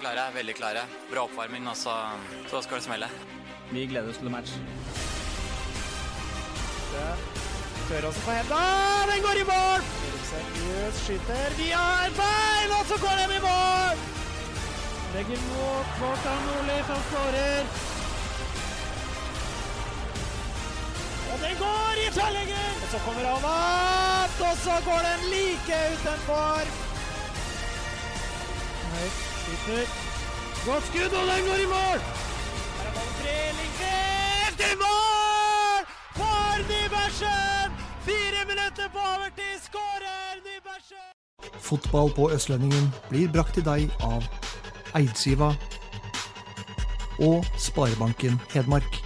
Klare, veldig klare. Bra oppvarming, og så, så skal det smelle. Vi gleder oss til match. Tør også på henda. Den går i mål! Seriøs skyter Vi har bein, og så går den i mål! Legger mot Kvartan Nordli, som skårer. Og den går i tverrlegger! Og så kommer han opp, og så går den like utenfor. Høyt, skyter. Godt skudd, og den går i mål! Her er ballen tre, Lindgren i mål! For Nybergsen! Fire minutter på overtid, skårer Nybergsen! Fotball på Østlendingen blir brakt til deg av Eidsiva og Sparebanken Hedmark.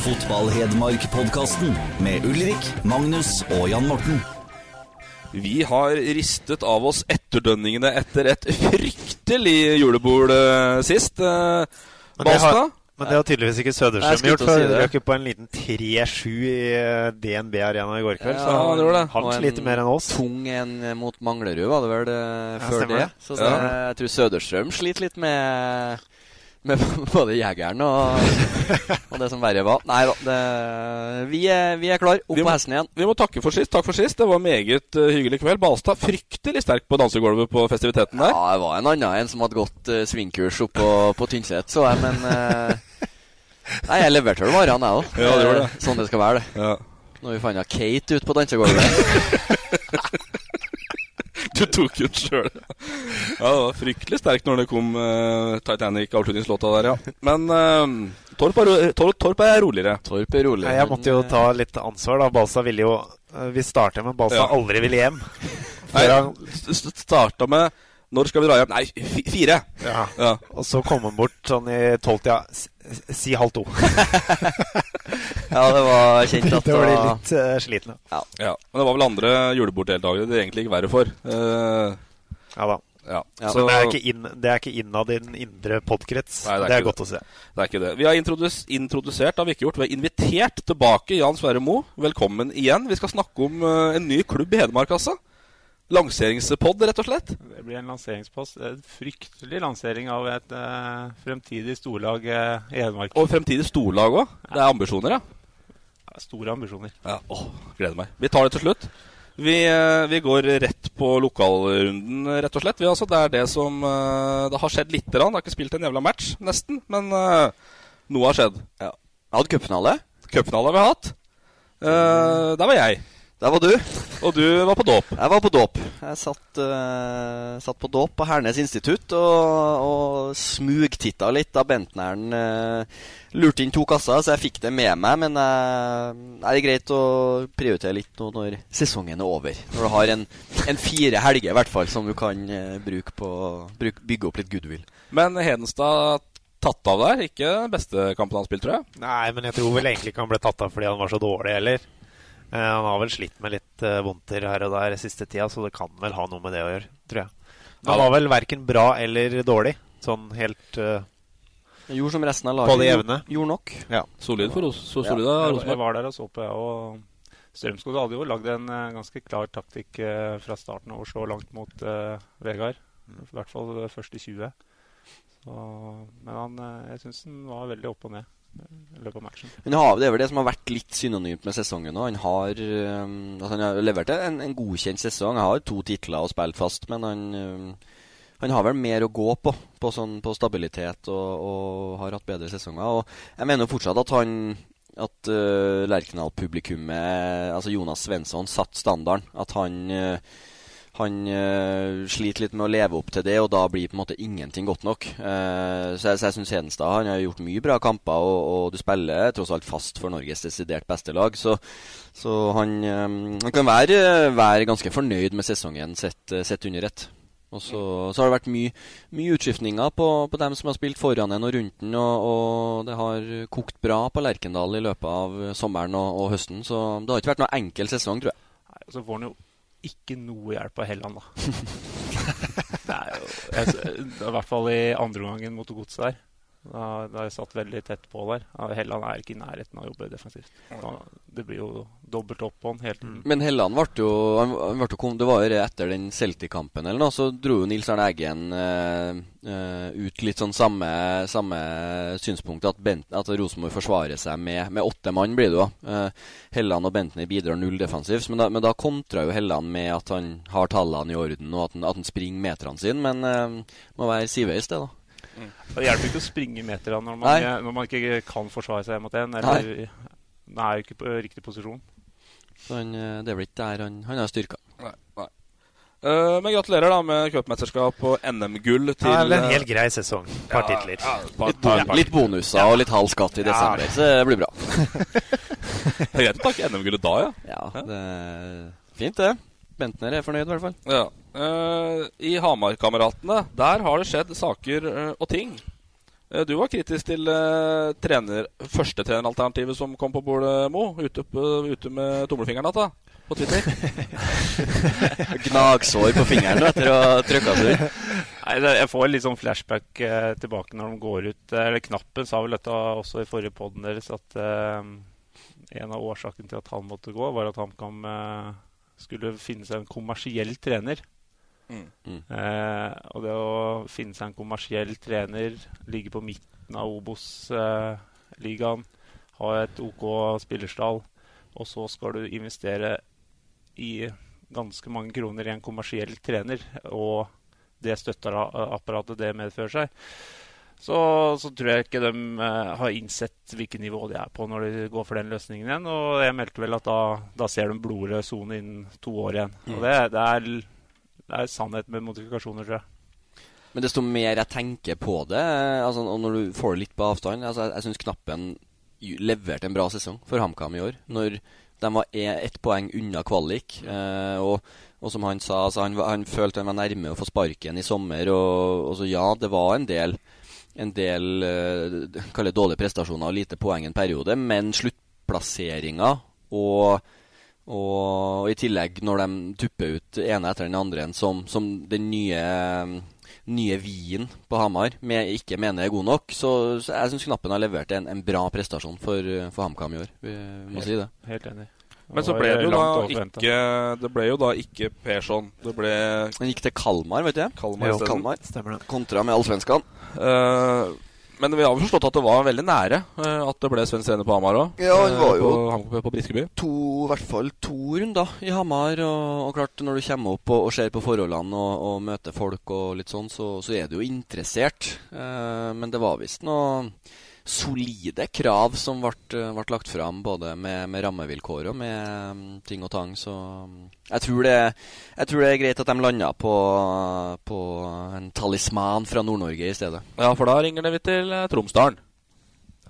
Fotball-Hedmark-podkasten med Ulrik, Magnus og Jan Morten. Vi har ristet av oss etterdønningene etter et fryktelig julebord eh, sist. Men det har- Men det har tydeligvis ikke Søderstrøm gjort, for si røk på en liten 3-7 i eh, DNB Arena i går kveld. Ja, så han, det det. han sliter mer enn oss. Tung en mot Manglerud, var det vel det, Ja, før det. Så, Så Ja. jeg tror Søderstrøm sliter litt med med både jegeren og, og det som verre var. Nei da, det- vi, er, vi er klar. Opp må, på hesten igjen. Vi må takke for sist. Takk for sist. Det var meget eh, hyggelig kveld. Balstad fryktelig sterk på dansegulvet på festiviteten der. Ja, det var en annen en som hadde gått uh, svingkurs oppå på, på Tynset, så jeg, men uh, Nei, jeg leverte vel varene, jeg òg. Ja, det det. Sånn det skal være, det. Ja. Når vi fant Kate ute på dansegulvet. Du tok ut sjøl. Ja, det var fryktelig sterkt når det kom uh, Titanic-avslutningslåta der, ja. Men uh, Torp, er, ro- Torp, Torp er roligere. Torp er roligere. Nei, Jeg måtte jo ta litt ansvar, da. Balsa ville jo eh, Vi starter med Balsa Ja. aldri ville hjem. Nei, han, st- st- starta med Når skal vi dra hjem? Nei, fire. ja. Ja. Og så kom han bort sånn i tolvtida. Si halv to. Ja, det var kjent at Det var de litt uh, slitne. ja. Men det var vel andre juleborddeltakere det egentlig gikk verre for. Uh, Ja da. ja. Ja, Så Men det er ikke, inn, det er ikke innad i den indre podkrets. Nei, det er det er godt godt å se. det er ikke det. Vi har introdus introdusert, det har vi ikke gjort. Vi har invitert tilbake Jan Sverre Moe. Velkommen igjen. Vi skal snakke om uh, en ny klubb i Hedmark, altså. Lanseringspod, rett og slett. Det blir en lanseringspost. En fryktelig lansering av et uh, fremtidig storlag eh, i Hedmark. Og fremtidig storlag òg. Det er ambisjoner, ja. Store ambisjoner. Ja, åh, gleder meg. Vi tar det til slutt. Vi, eh, vi går rett på lokalrunden, rett og slett. Vi, altså, det er det som Det har skjedd lite grann. Det har ikke spilt en jævla match, nesten. Men noe har skjedd. Jeg hadde cupfinale. Cupfinale har vi hatt. Eh, der var jeg. Der var du. Og du var på dåp. Jeg var på dåp. Jeg satt, uh, satt på dåp på Hernes institutt og, og smugtitta litt da Bentneren uh, lurte inn to kasser, så jeg fikk det med meg. Men eh, det er greit å prioritere litt nå når sesongen er over. Når du har en, en fire helger i hvert fall som du kan eh, bruke på bruk, bygge opp litt goodwill. Men Hedenstad tatt av der. Ikke beste kampen han spilte, tror jeg. Nei, men jeg tror vel egentlig ikke han ble tatt av fordi han var så dårlig heller. Eh, han har vel slitt med litt uh, vondter her og der siste tida, så det kan vel ha noe med det å gjøre, tror jeg. Han var vel verken bra eller dårlig, sånn helt uh, gjorde som resten av laget. På det jevne. Gjorde nok. Solid for oss. så Ja, solid av jeg, jeg var der og så på, jeg. Og Strømskog hadde jo lagd en eh, ganske klar taktikk eh, fra starten av å slå langt mot uh, Vegard. I hvert fall først første 20. Så, men han, eh, jeg syns han var veldig opp og ned Men har, det er vel det som har vært litt synonymt med sesongen nå. Han har, um, altså han har levert en, en godkjent sesong. Han har to titler og spilt fast, men han, um, han har vel mer å gå på på, sånn, på stabilitet og, og har hatt bedre sesonger. Og jeg mener fortsatt at han at uh, Lerkendal-publikummet, altså Jonas Svensson, satt standarden. At han uh, han eh, sliter litt med å leve opp til det, og da blir på en måte ingenting godt nok. Uh, så jeg, så jeg syns Hedenstad han har gjort mye bra kamper, og, og, du spiller tross alt fast for Norges desidert beste lag. Så, så han, eh, han, kan være, være, ganske fornøyd med sesongen sett, sett under ett. Og så, så, har det vært mye, mye utskiftninger på, på, dem som har spilt foran en og rundt den. Og, og, det har kokt bra på Lerkendal i løpet av sommeren og, og høsten. Så det har ikke vært noe enkel sesong, tror jeg. Nei, så får han jo ikke noe hjelp av Helland, da. det er jo jeg, I hvert fall i andre omgangen mot Godset der. Da, da jeg satt veldig tett på der. Helland er ikke i nærheten av å jobbe defensivt. Da, det blir jo dobbelt opp på han hele tiden. Men Helland ble jo, han, ble jo Det var jo etter den Celtic-kampen eller noe, så dro jo Nils Arne Eggen uh, uh, ut litt sånn samme, samme synspunkt, at, Bent, at Rosenborg forsvarer seg med, med, åtte mann, blir det jo. Uh, Helland og Bentner bidrar null defensivt, men da, men da kontra jo Helland med at han har tallene i orden, og at han, at han springer meterne sine. Men uh, må være sideveis, det, da. Mm. Det hjelper ikke å springe meter når man, når man ikke kan forsvare seg mot en. Eller er jo ikke på riktig posisjon. Så han, eh, det er vel ikke der han, han har styrka. Nei, nei. Uh, men gratulerer da med cupmesterskap og NM-gull til ja, det er En helt grei sesong. Et par ja, titler. Ja, par, litt, bon, litt, bonuser og litt halv skatt i desember, så det blir bra. det er greit å takke NM-gullet da, ja. Ja, det er fint, det. Bentner er fornøyd, i hvert fall. Ja. Uh, I Hamar-kameratene, der har det skjedd saker uh, og ting. Uh, du var kritisk til trener, førstetreneralternativet som kom på bordet, Mo. Ute, ute med tommelfingeren da, på Twitter. Gnagsår på fingeren etter å ha trykka seg Jeg får litt sånn flashback tilbake når de går ut. Eller Knappen sa vel dette også i forrige poden deres, at en av årsakene til at han måtte gå, var at han kom skulle finne seg en kommersiell trener. Mm. Mm. Eh, og det å finne seg en kommersiell trener, ligge på midten av Obos-ligaen, eh, ha et OK spillerstall, og så skal du investere i ganske mange kroner i en kommersiell trener, og det støtteapparatet det medfører seg, så, så, tror jeg ikke de uh, har innsett hvilket nivå de er på når de går for den løsningen igjen. Og jeg meldte vel at da, da ser de blodrød sone innen to år igjen. Mm. Og det, det, er, det, er, sannhet med modifikasjoner, tror jeg. Men desto mer jeg tenker på det, altså, og når du får det litt på avstand altså, Jeg, jeg syns Knappen leverte en bra sesong for HamKam i år. Når de var e, ett poeng unna kvalik. Eh, og, og, som han sa, altså, han, han, følte han var nærme å få sparken i sommer. Og, og så ja, det var en del en del eh, dårlige prestasjoner og lite poeng en periode, men sluttplasseringa og, og, i tillegg når de tupper ut ene etter den andre som, som den nye, nye Wien på Hamar med, ikke mener er god nok, så, så jeg syns Knappen har levert en, en bra prestasjon for, for HamKam i år. Vi må helt, si det. Helt enig. Men så ble det jo da ikke Det ble jo da ikke Persson. Det ble Han gikk til Kalmar, vet du. Kalmar, jo, Kalmar. Stemmer det. Kontra med allsvenskene. Uh, men vi har vel forstått at det var veldig nære uh, at det ble Sven trener på Hamar òg. Ja, han var jo på, på Briskeby. To, i hvert fall to runder i Hamar. Og, og, klart, når du kommer opp og, og ser på forholdene og, og, møter folk og litt sånn, så, så er du jo interessert. men det var visst noe solide krav som ble, ble lagt fram, både med, med, rammevilkår og med um, ting og tang. Så um, jeg tror, det, jeg tror det er greit at de landa på, på en talisman fra Nord-Norge i stedet. Ja, for da ringer det vi til uh, Tromsdalen.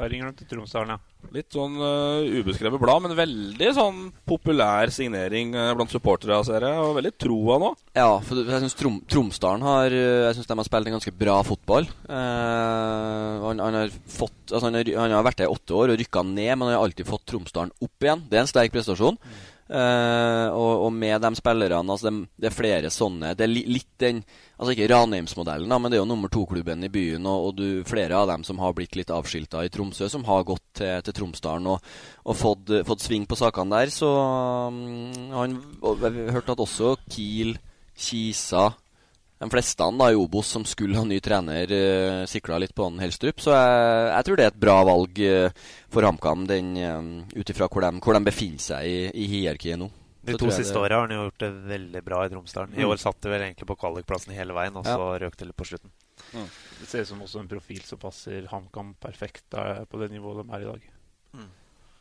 Da ringer de til Tromsdalen, ja. Litt sånn uh, ubeskrevet blad, men veldig sånn populær signering uh, blant supportere, ser jeg. Og veldig troa nå. Ja, for jeg syns Trom Tromsdalen har Jeg synes de har spilt en ganske bra fotball. Uh, han, han, har fått Altså han har, han har vært der i åtte år og rykka ned, men han har alltid fått Tromsdalen opp igjen. Det er en sterk prestasjon. Mm. Uh, og, og, med de spillerne altså det, det, er flere sånne Det er li, litt den Altså ikke Ranheimsmodellen, men det er jo nummer to-klubben i byen. Og, og du, flere av dem som har blitt litt avskilta i Tromsø, som har gått til, til Tromsdalen og, og fått, fått, sving på sakene der. Så um, han Vi hørte at også Kiel, Kisa de fleste da, i Obos som skulle ha ny trener, uh, sikla litt på han Helstrup. Så jeg, jeg, tror det er et bra valg uh, for HamKam um, ut ifra hvor, hvor, de befinner seg i, i hierarkiet nå. De to siste åra har han gjort det veldig bra i Tromsdalen. I mm. år satt det vel egentlig på kvalikplassen hele veien, og så ja. røk det litt på slutten. Mm. Det ser ut som også en profil som passer HamKam perfekt på det nivået de er i dag. Mm.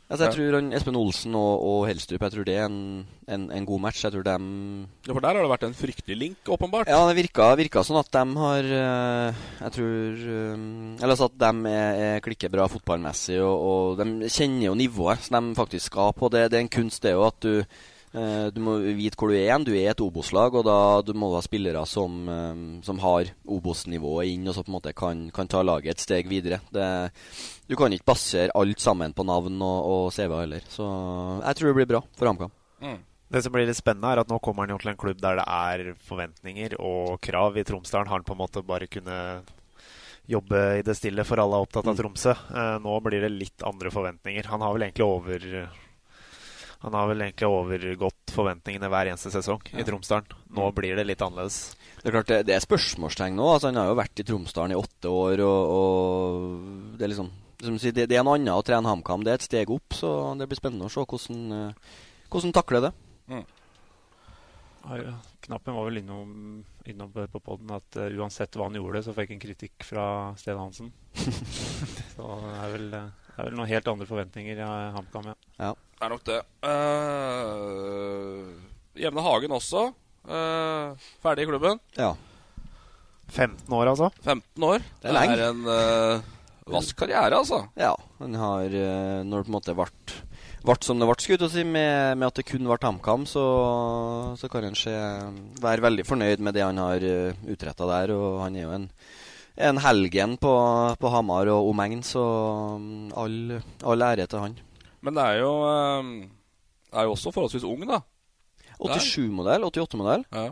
Altså, jeg tror han, Espen Olsen og, og Helstrup Jeg tror det er en, en, en god match. Jeg tror dem Ja, For der har det vært en fryktelig link, åpenbart. Ja, det virka, virka sånn at de har eh, Jeg tror eh, Eller altså at de er, er klikker bra fotballmessig, og, og de kjenner jo nivået som de faktisk skal på. Det, det er en kunst, det jo, at du du må vite hvor du er igjen. Du er et Obos-lag, og da du må ha spillere som, eh, som har Obos-nivået inn, og så på en måte kan, kan ta laget et steg videre. Det, du kan ikke basere alt sammen på navn og, og CV heller. Så jeg tror det blir bra for HamKam. Det som blir litt spennende, er at nå kommer han jo til en klubb der det er forventninger og krav. I Tromsdalen har han på en måte bare kunnet jobbe i det stille, for alle er opptatt av Tromsø. Eh, nå blir det litt andre forventninger. Han har vel egentlig over han har vel egentlig overgått forventningene hver eneste sesong i Tromsdalen. Nå blir det litt annerledes. Det er klart det, det er spørsmålstegn nå. Altså, han har jo vært i Tromsdalen i åtte år, og, og det er liksom som sier, det, det er noe annet å trene HamKam. Det er et steg opp, så det blir spennende å se hvordan, eh, hvordan takler det. Ja, ja. Knappen var vel innom, innom på poden at uh, uansett hva han gjorde, så fikk han kritikk fra Sten Hansen. så det er, vel, eh, det er vel noen helt andre forventninger i HamKam, ja. ja. Det er nok det. Uh, Jevne Hagen også. Uh, ferdig i klubben. Ja. 15 år, altså? 15 år. Det er lenge. Det er en uh, vask karriere, altså. Ja, han har uh, Når det på en måte ble vart som det ble, skulle jeg å si, med, med at det kun ble HamKam, så, så kan han være veldig fornøyd med det han har uh, utretta der. Og han er jo en, en helgen på, på Hamar og omegn, så um, all, all ære til han. Men det er jo, eh, er jo også forholdsvis ung, da. 87-modell, 88-modell. Ja.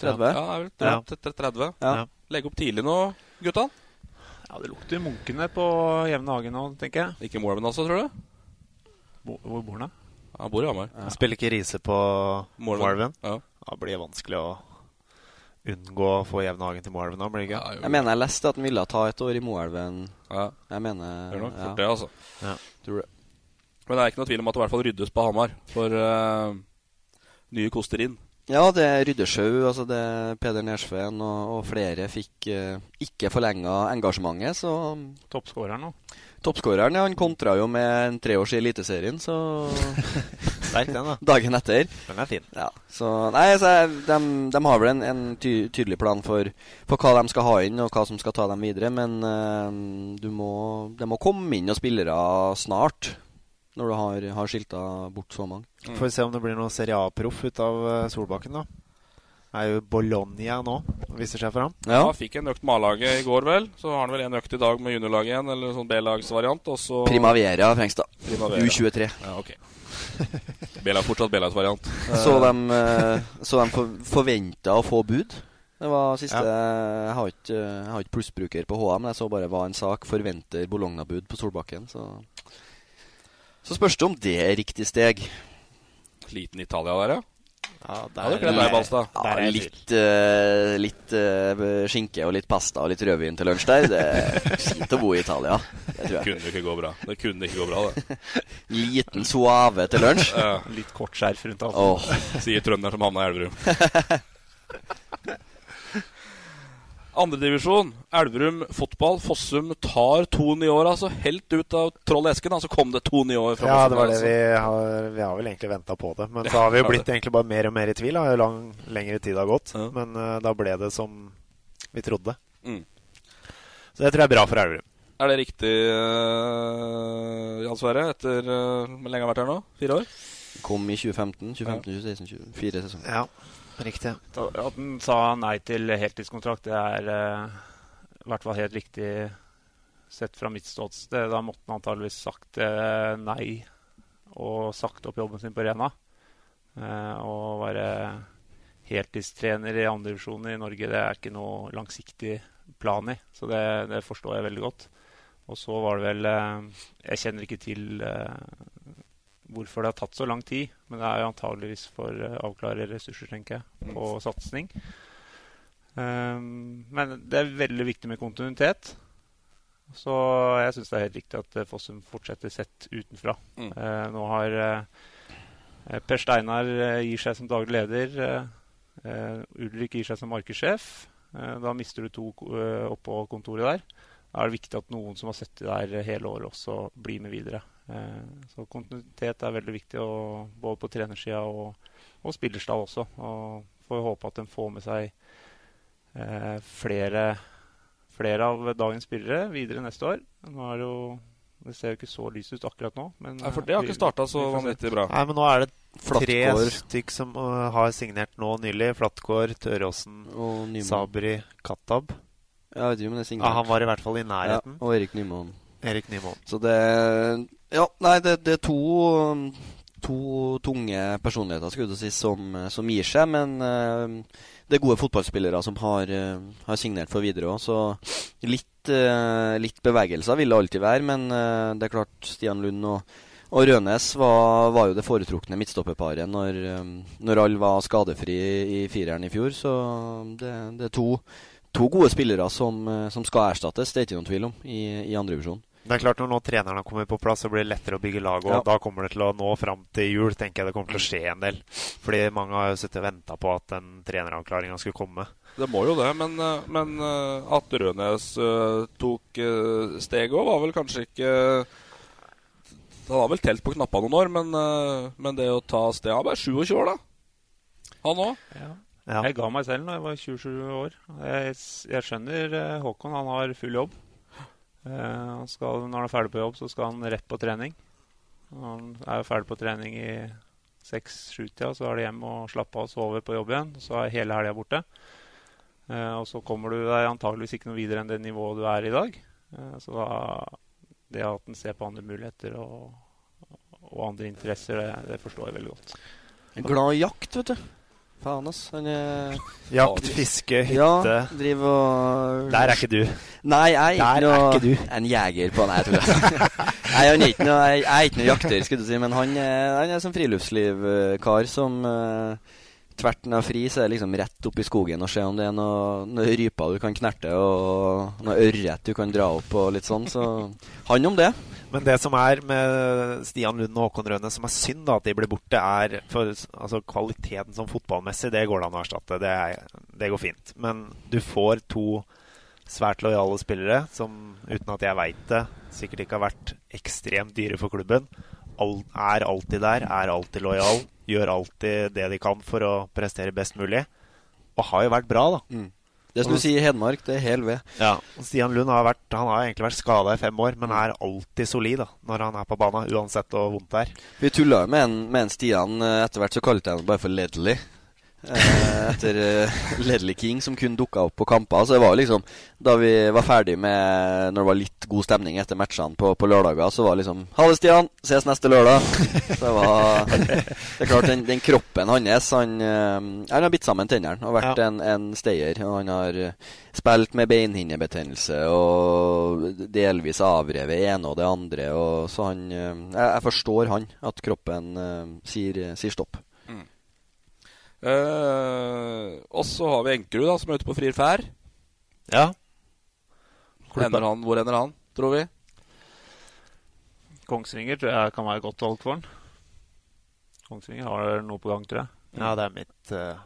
30. Ja, det er vel Ja. 30. 30. Ja. Legge opp tidlig nå, gutta. Ja, Det lukter Munkene på Jevne Hagen nå, tenker jeg. Ikke Morven altså, tror du? Bo, hvor bor han? da? Han bor i Hamar. Han Spiller ikke Riise på Morven? Ja. Da blir det vanskelig å unngå å få Jevnhagen til Moelven, blir det ikke? Jeg mener jeg leste at han ville ta et år i Moelven. Ja. Jeg mener Gjør nok ja. det, altså. Ja. Tror det. Men det er ikke noe tvil om at det i hvert fall ryddes på Hamar for uh, nye koster inn. Ja, det er Ryddesjau, altså det er Peder Nersveen og, og flere fikk uh, ikke forlenga engasjementet, så Toppskåreren nå. Toppskåreren, ja, han kontra jo med en treårs i Eliteserien, så Sterk den, da. Dagen etter. Den er fin. Ja, så Nei, så de, de har vel en, en ty tydelig plan for, for hva de skal ha inn, og hva som skal ta dem videre, men uh, du må, de må komme inn og spillere snart. Når du har, har skilta bort så mange. Får vi se om det blir noe Serie A-proff ut av eh, Solbakken, da. Det er jo Bologna nå, viser seg for ham. Ja. Fikk en økt med A-laget i går, vel. Så har han vel en økt i dag med juniorlaget igjen, eller sånn B-lagsvariant. Primavera Frengstad. Primavera. U23. Ja, ok. B-lag, fortsatt Belas variant. Så de, eh, så de for, forventa å få bud. Det var siste Jeg har ikke, jeg har ikke plussbruker på HM. jeg så bare hva en sak. Forventer Bologna-bud på Solbakken. Så, så spørs det om det er riktig steg. Liten Italia der, ja. Ja, Ja, der, deg, Ja, litt uh, litt uh, skinke og litt pasta og litt rødvin til lunsj der. Det er fint å bo i Italia. Det tror jeg. Kunne ikke gå bra. Det kunne ikke gå bra, det. Liten suave til lunsj. Ja. Litt kort skjerf rundt halsen. Oh. Sier trønderen som havna i Elverum. Andredivisjon, Elverum fotball. Fossum tar to nye år, altså. Helt ut av troll esken, altså kom det to nye år fra Ja, Fossum det var det altså. vi har Vi har vel egentlig venta på det. Men så har vi jo blitt egentlig bare mer og mer i tvil. Da. Jo lang, lengre tid har gått. Men uh, da ble det som vi trodde. Mm. Så det tror jeg er bra for Elverum. Er det riktig, uh, Jan Sverre? Etter uh, Hvor lenge har vært her nå? Fire år? Kom i 2015, 2015, 2016, 24 sesonger. Ja, riktig. At han sa nei til heltidskontrakt, det er eh, i hvert fall helt riktig sett fra mitt ståsted. Da måtte han antageligvis sagt eh, nei og sagt opp jobben sin på Rena. Eh, og være heltidstrener i andredivisjon i Norge, det er ikke noe langsiktig plan i. Så det, det forstår jeg veldig godt. Og så var det vel eh, Jeg kjenner ikke til eh, hvorfor det har tatt så lang tid. Men det er jo antageligvis for å avklare ressurser, tenker jeg, og satsing. Um, men det er veldig viktig med kontinuitet. Så jeg syns det er helt riktig at eh, Fossum fortsetter sett utenfra. Mm. Uh, nå har uh, Per Steinar eh, gir seg som daglig leder. Uh, eh, Ulrik gir seg som markedssjef. Eh, da mister du to oppå kontoret der. Da er det viktig at noen som har sittet der hele året, også blir med videre. Eh, så kontinuitet er veldig viktig, og, både på trenersida og, og spillerstall også. Og får håpe at de får med seg eh, flere, flere av dagens spillere videre neste år. Nå er det jo det ser jo ikke så lyst ut akkurat nå. Men, Nei, for det har ikke starta så vanvittig bra. Nei, men nå er det tre stykk som uh, har signert nå nylig. Flatgård, Tøråsen. Sabri, Katab Jeg vet ikke om det er signert. Ja, han var i hvert fall i nærheten. Ja, og Erik Nymoen. Erik Nymoen. Så det Ja, nei, det, det er to, to tunge personligheter skulle du si, som, som gir seg. Men uh, det er gode fotballspillere som har, uh, har signert for videre òg. Så litt, uh, litt bevegelser vil det alltid være. Men eh, det er klart, Stian Lund og, og Rønes var, var jo det foretrukne midtstopperparet når, eh, når alle var skadefri i fireren i fjor. Så det, det er to, to gode spillere som, eh, som skal erstattes, det er ikke noen tvil om, i, i andredivisjon. Det er klart Når nå treneren har kommet på plass, så blir det lettere å bygge lag. Og Ja. Da kommer det til å nå fram til jul. tenker jeg det kommer til å skje en del. Fordi mange har jo sittet og venta på at den treneravklaringa skulle komme. Det må jo det, men, eh, men eh, at Rønes eh, tok steget òg, var vel kanskje ikke Han har vel telt på knappa noen år, men, men det å ta steget Han er bare 27 år, da. Han òg. Ja. Ja. Jeg ga meg selv når jeg var 27 år. Jeg, jeg skjønner Håkon, han har full jobb. Eh, skal, når han er ferdig på jobb, så skal han rett på trening. Når han er ferdig på trening i seks-sju-tida, så er det hjem og slappe av og sove på jobb igjen. Så er hele helga borte. Eh, og så kommer du deg antageligvis ikke noe videre enn det nivået du er i dag. Eh, så da det at en ser på andre muligheter og, og andre interesser, det, det forstår jeg veldig godt. Glad i jakt, vet du. Faen, ass. Han er Jakt, fiske, hytte Ja, driver og Der er ikke du. Nei, jeg er Der er noe ikke du. En jeger på Nei, jeg tuller. Nei, han er ikke noe, jeg, er ikke noe jakter, skulle du si, men han er, han er sånn friluftslivkar som uh, Tvert når jeg er fri, så er det liksom rett opp i skogen og se om det er noe, noe ryper du kan knerte, og noe ørret du kan dra opp, og litt sånn. Så han om det. Men det som er med Stian Lund og Håkon Røne, som er synd da, at de blir borte, er for altså, kvaliteten som fotballmessig, det går det an å erstatte. Det, er, det går fint. Men du får to svært lojale spillere som, uten at jeg veit det, sikkert ikke har vært ekstremt dyre for klubben. All, er alltid der, er alltid lojal, gjør alltid det de kan for å prestere best mulig. Og har jo vært bra, da. Mm. Det som du sier i Hedmark, det er hel ved. Ja, Stian Lund har, vært, han har egentlig vært skada i fem år, men er alltid solid da, når han er på banen, uansett hvor vondt det er. Vi tulla jo med en, med en Stian. eh, Etter hvert så kalte jeg han bare for Ledley. Eh, etter eh, Ledley King, som kun dukka opp på kamper. Så det var liksom Da vi var ferdig med Når det var litt god stemning etter matchene på, på lørdager, så var det liksom Ha det, Stian! Ses neste lørdag! Så det var Det er klart, den, den kroppen hans Han, eh, han har bitt sammen tennene og vært Ja. en, en stayer. Og han har spilt med beinhinnebetennelse og delvis avrevet ene og det andre. Og så han jeg, jeg forstår han, at kroppen sier, sier stopp. Eh, og så har vi Enkerud, da, som er ute på frier fær. Ja. Ender han, hvor ender han, tror vi? Kongsvinger tror jeg kan være et godt valg for han. Kongsvinger har noe på gang, tror jeg. Ja, det er mitt uh,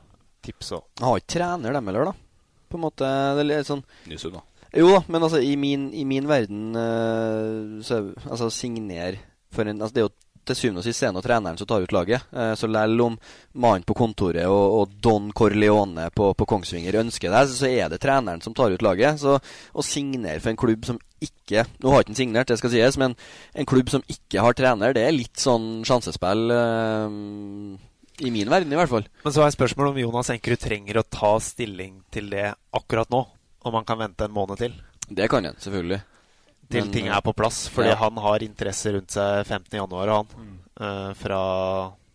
tips òg. Han har ikke trener, dem heller, da. På en måte det er litt sånn Nysund, da. Jo da, men altså, i min, i min verden uh, så Altså, signer for en Altså, det er jo til syvende og sist er det treneren som tar ut laget. Eh, så selv om mannen på kontoret og, og Don Corleone på, på Kongsvinger ønsker det, så er det treneren som tar ut laget. Så å signere for en klubb som ikke Nå har ikke han signert, det skal sies, men en klubb som ikke har trener, det er litt sånn sjansespill. eh, I min verden, i hvert fall. Men så er spørsmålet om Jonas Enkerud trenger å ta stilling til det akkurat nå. Om han kan vente en måned til. Det kan han, selvfølgelig. Til ting eh, er på plass. Fordi ja. han har interesse rundt seg 15.1, han. Eh, fra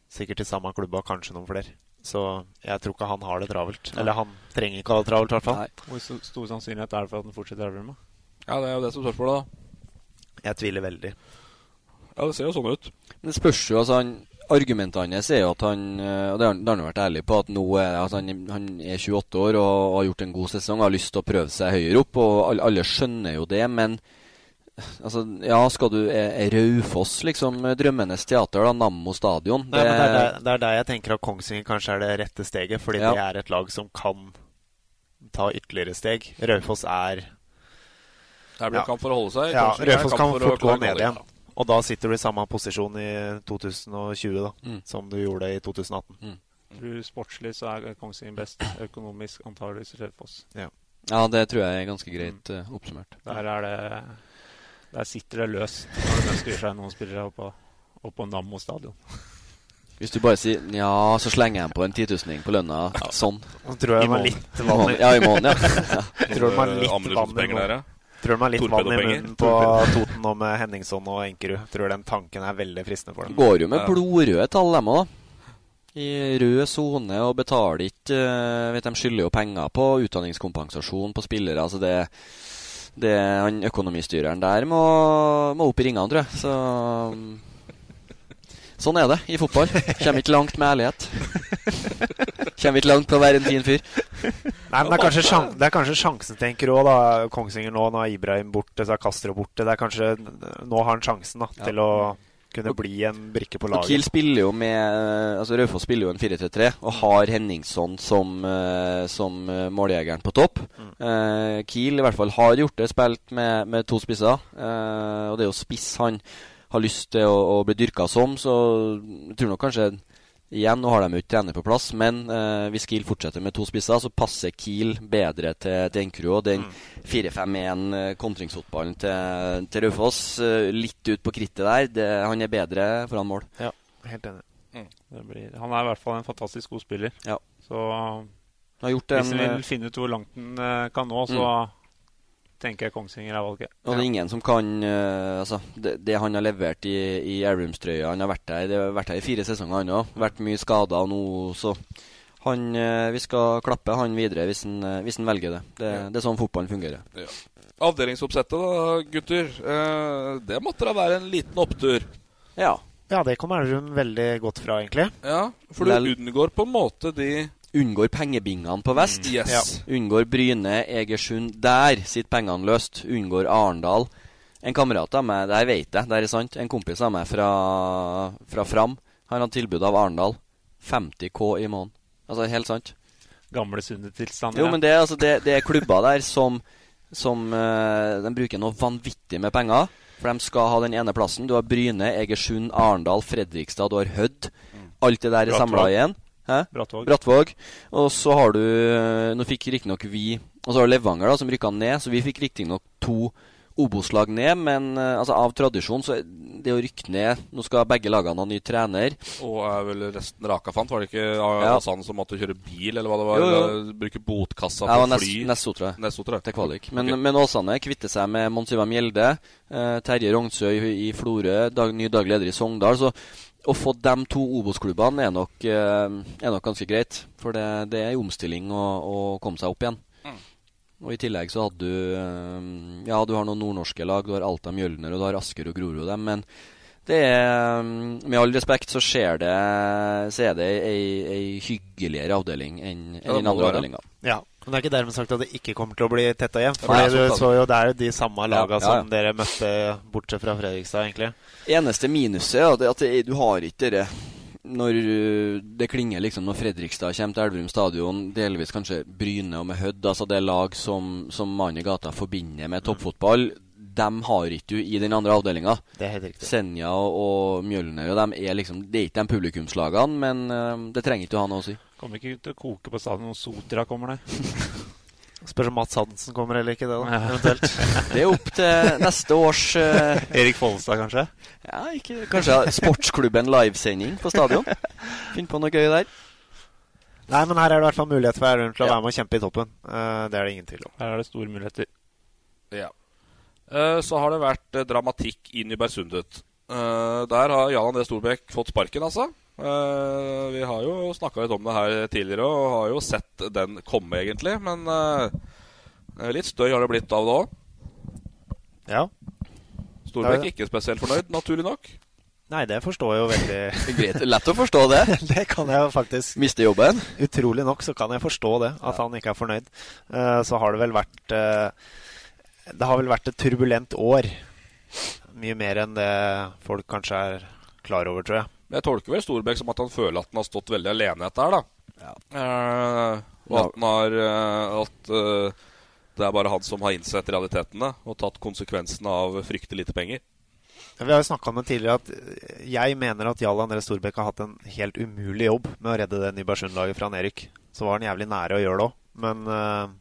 sikkert til samme klubba, kanskje noen flere. Så jeg tror ikke han har det travelt. Eller han trenger ikke å ha det travelt, i hvert fall. Hvor stor sannsynlighet er det for at han fortsetter i med? Ja, det er jo det som står for det, da. Jeg tviler veldig. Ja, det ser jo sånn ut. Men det spørs jo, altså han, Argumentet hans er jo at han eh, Og det har han det har han vært ærlig på, at nå er altså han, han er 28 år og har gjort en god sesong og har lyst til å prøve seg høyere opp. Og alle, alle skjønner jo det, men altså, ja, skal du Er, er Raufoss liksom drømmenes teater, da? Nammo stadion? Nei, men det, er der, det er der jeg tenker at Kongsvinger kanskje er det rette steget. Fordi Ja. det er et lag som kan ta ytterligere steg. Raufoss er Her blir det kamp for å holde seg. Ja, Raufoss kan å fort gå ned igjen. Og da sitter du i samme posisjon i 2020 da, Mm. som du gjorde i 2018. Tror Sportslig så er Kongsvinger best. Økonomisk antageligvis Raufoss. Ja. Ja, det tror jeg er ganske greit uh, oppsummert. Der er det Der sitter det løst når de ønsker seg noen spillere oppå, oppå Nammo stadion. Hvis du bare sier ja, så slenger jeg på en titusning på lønna. Sånn. Nå tror jeg I de måneden. litt vann i- Ja, i måneden, ja. Tror du har litt vann i ja. munnen. Tror man litt vann i munnen på Toten nå med Henningson og Enkerud. Tror den tanken er veldig fristende for dem. Går jo med blodrøde tall, dem òg. I rød sone og betaler ikke eh, Vet De skylder jo penger på utdanningskompensasjon på spillere. Altså det, det han Økonomistyreren der må, må opp i ringene, tror jeg. Så mm, Sånn er det i fotball. Kommer ikke langt med ærlighet. Kommer ikke langt på å være en fin fyr. Nei, men det er kanskje, sjans, det er kanskje sjansen tenker òg, da. Kongsvinger nå, nå er Ibrahim borte, så er Castro borte. Det er kanskje Nå har han sjansen da, til å kunne bli en brikke på laget. Og Kiel spiller jo med eh, Altså Raufoss spiller jo en 4-3-3 og har Henningson som, eh, som eh, måljegeren på topp. Eh, Kiel i hvert fall har gjort det, spilt med, med to spisser. Eh, og det er jo spiss han har lyst til å, å bli dyrka som, så jeg tror nok kanskje Igjen, nå har de jo ikke trener på plass, men eh, hvis Kiel fortsetter med to spisser, så passer Kiel bedre til, til Enkerud. Og den 4-5-1 eh, kontringsfotballen til, til Raufoss, eh, litt ut på krittet der, det, han er bedre foran mål. Ja, helt enig. Det blir, han er i hvert fall en fantastisk god spiller. Ja. Så har gjort hvis en, en eh, vil finne ut hvor langt han eh, kan nå, så tenker jeg Kongsvinger er valget. Og det er ingen som kan uh, Altså, det, det han har levert i, i Airrooms-trøya Han har vært der, det har vært der i fire sesonger, han òg. Vært mye skada nå, så han, uh, Vi skal klappe han videre hvis han, uh, hvis han velger det. det. Det er sånn fotballen fungerer. Ja. Avdelingsoppsettet, da, gutter. Eh, det måtte da være en liten opptur. Ja. Ja, det kommer Elverum veldig godt fra, egentlig. Ja, For du Vel- unngår på en måte de Unngår pengebingene på vest. Mm, yes. Ja. Unngår Bryne, Egersund. Der sitter pengene løst. Unngår Arendal. En kamerat av meg, det her vet jeg, det er sant. En kompis av meg fra, fra Fram. Han hadde tilbud av Arendal. 50 K i måneden. Altså, helt sant. Gamle sunne tilstander. Jo, men det, altså, det, det er klubber der som, som uh, De bruker noe vanvittig med penger. For de skal ha den ene plassen. Du har Bryne, Egersund, Arendal, Fredrikstad, du har Hødd. Alt det der er samla igjen. Hæ? Brattvåg. Brattvåg. Og så har du eh, Nå fikk riktignok vi Og så har du Levanger, da, som rykka ned. Så vi fikk riktignok to Obos-lag ned, men eh, altså, av tradisjon så det å rykke ned Nå skal begge lagene ha ny trener. Og er vel resten raka fant? Var det ikke Ja. Asan som måtte kjøre bil, eller hva det var? Jo, jo. Eller Bruke botkassa på nest, fly? Nesto, tror jeg. Nesto, tror jeg. Til kvalik. Men, okay. men Åsane kvitter seg med Monsiva Mjelde, eh, Terje Rognsøy i, i Florø, dag, ny daglig leder i Sogndal. Så å få de to Obos-klubbene er, nok, eh, er nok ganske greit. For det, det er en omstilling å, å komme seg opp igjen. Og I tillegg så hadde du eh, Ja, du har noen nordnorske lag. Du har Alta Mjølner og du har Asker og Grorud. Dem, men det er mm, Med all respekt så skjer det Så er det ei, ei hyggeligere avdeling enn enn Ja, den andre avdelinga. Ja, men det er ikke dermed sagt at det ikke kommer til å bli tetta igjen. For Nei, du så jo, det er jo de samme laga Ja, ja, ja. som dere møtte, bortsett fra Fredrikstad, egentlig. Eneste minuset er at, at det, du har ikke det når uh, det klinger liksom når Fredrikstad kommer til Elverum stadion, delvis kanskje Bryne og med Hødd, altså det er lag som, som mannen i gata forbinder med toppfotball, dem har ikke du i den andre avdelinga. Det. Senja og, og Mjølner og dem er liksom Det er ikke de publikumslagene, men uh, det trenger ikke å ha noe å si. Kommer ikke til å koke på stadion når Sotra kommer der. Spørs om Mats Hansen kommer eller ikke, det da, Ja. eventuelt. Det er opp til neste års uh, Erik Follestad, kanskje? Ja, ikke, kanskje sportsklubben livesending på stadion. Finn på noe gøy der. Nei, men her er det i hvert fall mulighet for Elverum til å være med og kjempe i toppen. Uh, det er det ingen tvil om. Her er det store muligheter. Ja. Eh, så har det vært dramatikk dramatikk i Bergsundet. Eh, der har Jan André Storbekk fått sparken, altså. Eh, vi har jo snakka litt om det her tidligere og har jo sett den komme, egentlig. Men eh, litt støy har det blitt av det òg. Ja. Storbekk ikke spesielt fornøyd, naturlig nok. Nei, det forstår jeg jo veldig Greit, lett å forstå det. det kan jeg jo faktisk Miste jobben? Utrolig nok så kan jeg forstå det, at han ikke er fornøyd. Eh, så har det vel vært eh, Det har vel vært et turbulent år. Mye mer enn det folk kanskje er klar over, tror jeg. Jeg tolker vel Storbekk som at han føler at han har stått veldig alene i dette her, da. Eh, og at han har eh, At eh, det er bare han som har innsett realitetene og tatt konsekvensene av fryktelig lite penger. Vi har jo snakka om det tidligere at eh, jeg mener at Jarl André Storbekk har hatt en helt umulig jobb med å redde det Nybergsund-laget fra nedrykk. Så var han jævlig nære å gjøre det òg, men uh,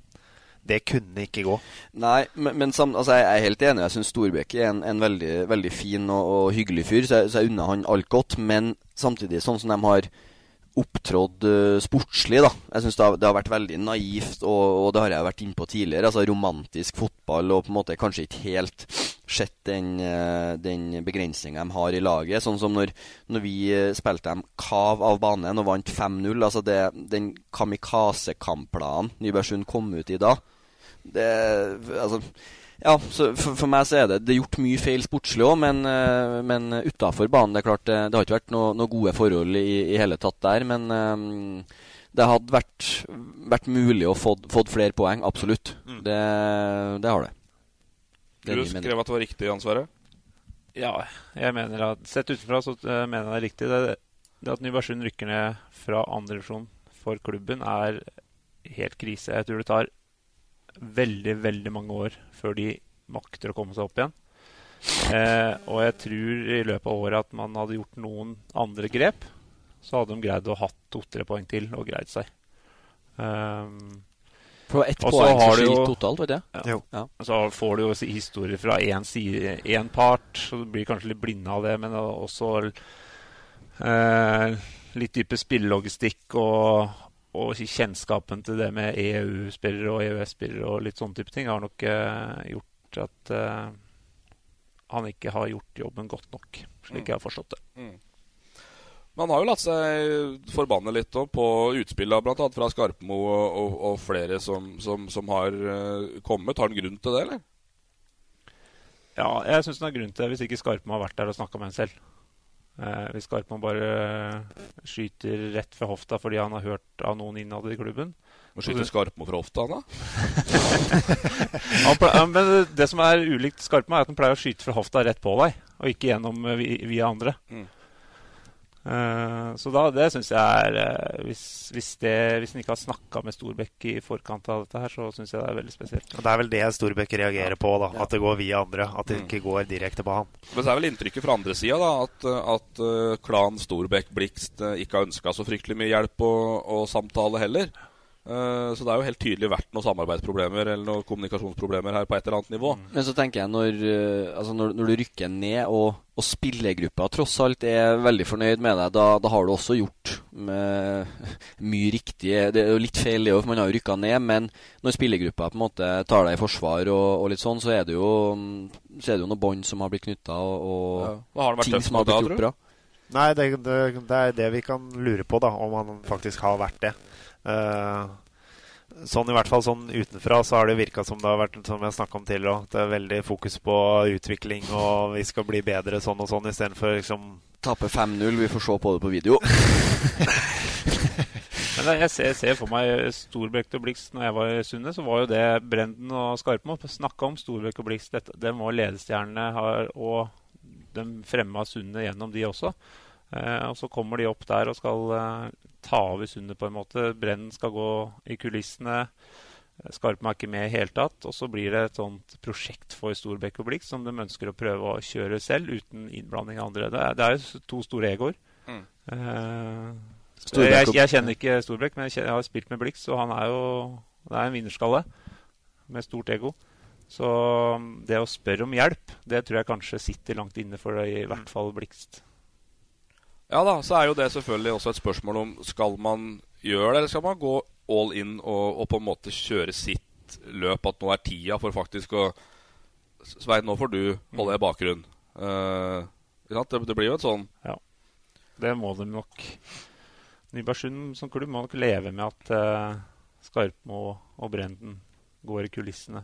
det kunne ikke gå. Nei, men, men sam, altså, jeg er helt enig. Jeg syns Storbekk er en, en veldig, veldig, fin og, og hyggelig fyr, så jeg, så jeg unner han alt godt. Men samtidig, sånn som de har opptrådt uh, sportslig. da Jeg synes det det har, vært veldig naivt, og, og, det har jeg vært innpå tidligere. Altså Romantisk fotball og på en måte kanskje ikke helt sett den, uh, den begrensninga de har i laget. Sånn som når, når vi uh, spilte dem kav av banen og vant 5-0. Altså det, den kamikaze-kampplanen Nybergsund kom ut i da. Det Altså ja, så for, for, meg så er det Det er gjort mye feil sportslig òg, men, uh, men utafor banen Det er klart, det, det har ikke vært noen noe gode forhold i, i, hele tatt der. Men um, det hadde vært, vært mulig å få flere poeng. Absolutt. Mm. Det, det, har det. det du skrev at det var riktig ansvaret? Ja, jeg mener at sett utenfra så mener jeg det er riktig. Det, det at Nybergsund rykker ned fra andredivisjon for klubben, er helt krise. Jeg tror det tar veldig, veldig mange år før de makter å komme seg opp igjen. Eh, og jeg tror i løpet av året at man hadde gjort noen andre grep, så hadde de greid å hatt to-tre poeng til og greid seg. Um, for ett poeng som jo, totalt, vet jeg. Ja. Ja. Så får du jo historier fra én part, så du blir kanskje litt blinde av det. Men også eh, litt dype spillelogistikk og, og kjennskapen til det med EU-spillere og EØS-spillere og litt sånne type ting har nok uh, gjort at uh, han ikke har gjort jobben godt nok, slik mm. jeg har forstått det. Mm. han har jo latt seg forbanne litt på utspillene, bl.a. fra Skarpmo og, og, og, flere som, som, som har uh, kommet. Har han grunn til det, eller? Ja, jeg syns han har grunn til det hvis ikke Skarpmo har vært der og snakka med en selv. Eh, hvis Skarpmann bare eh, skyter rett fra hofta fordi han har hørt av noen innad i klubben. Må skyte Skarpmo fra hofta, han da? men det som er ulikt Skarpmo, er at han pleier å skyte fra hofta rett på deg, og ikke gjennom eh, via andre. Mm. Uh, så da, det syns jeg er uh, hvis, hvis, det, hvis en ikke har snakka med Storbekk i forkant av dette, her, så syns jeg det er veldig spesielt. Og Det er vel det Storbekk reagerer ja. på, da, at det går via andre. At det mm. ikke går direkte på han. Men så er vel inntrykket fra andre sida at, at uh, klan Storbekk Blikst ikke har ønska så fryktelig mye hjelp og, og samtale heller. Eh, så det er jo helt tydelig vært noen samarbeidsproblemer eller noen kommunikasjonsproblemer her på et eller annet nivå. Mm. Men så tenker jeg når, eh, altså når, når du rykker ned, og, og spillergruppa tross alt er veldig fornøyd med deg, da, da har du også gjort mye riktig. Det er jo litt feil, det òg, for man har jo rykka ned. Men når spillergruppa på en måte tar deg i forsvar og, og litt sånn, så er det jo, så er det jo noen bånd som har blitt knytta, og, og ja. ting som har blitt gjort bra. Nei, det, det, det, er det vi kan lure på, da, om han faktisk har vært det. Uh, sånn i hvert fall sånn utenfra så har det virka som det har vært som jeg om tidligere Det er veldig fokus på utvikling, og vi skal bli bedre sånn og sånn, istedenfor liksom Tape 5-0, vi får se på det på video. Men jeg ser, ser, for meg Storbrekk og Blix når jeg var i Sundet, så var jo det Brenden og Skarpmo snakka om Storbrekk og Blix. Det var ledestjernene, og de fremma Sundet gjennom de også. Eh, og så kommer de opp der og skal eh, ta over sundet, på en måte. Brennen skal gå i kulissene. Skarpen er ikke med i hele tatt. Og så blir det et sånt prosjekt for Storbekk og Blikk som de ønsker å prøve å kjøre selv, uten innblanding av andre. Det er, det er jo to store egoer. Mm. Uh, jeg, jeg, kjenner ikke Storbekk, men jeg, har spilt med Blix, og han er jo det er en vinnerskalle med stort ego. Så um, det å spørre om hjelp, det tror jeg kanskje sitter langt inne for det, i hvert fall Blikst. Ja da, så er jo det selvfølgelig også et spørsmål om skal man gjøre det, eller skal man gå all in og, og på en måte kjøre sitt løp? At nå er tida for faktisk å Svein, nå får du holde i bakgrunn. Uh, det, det, blir jo et sånn Ja. Det må de nok. Nybergsund som klubb må nok leve med at uh, Skarpmo og Brenden går i kulissene.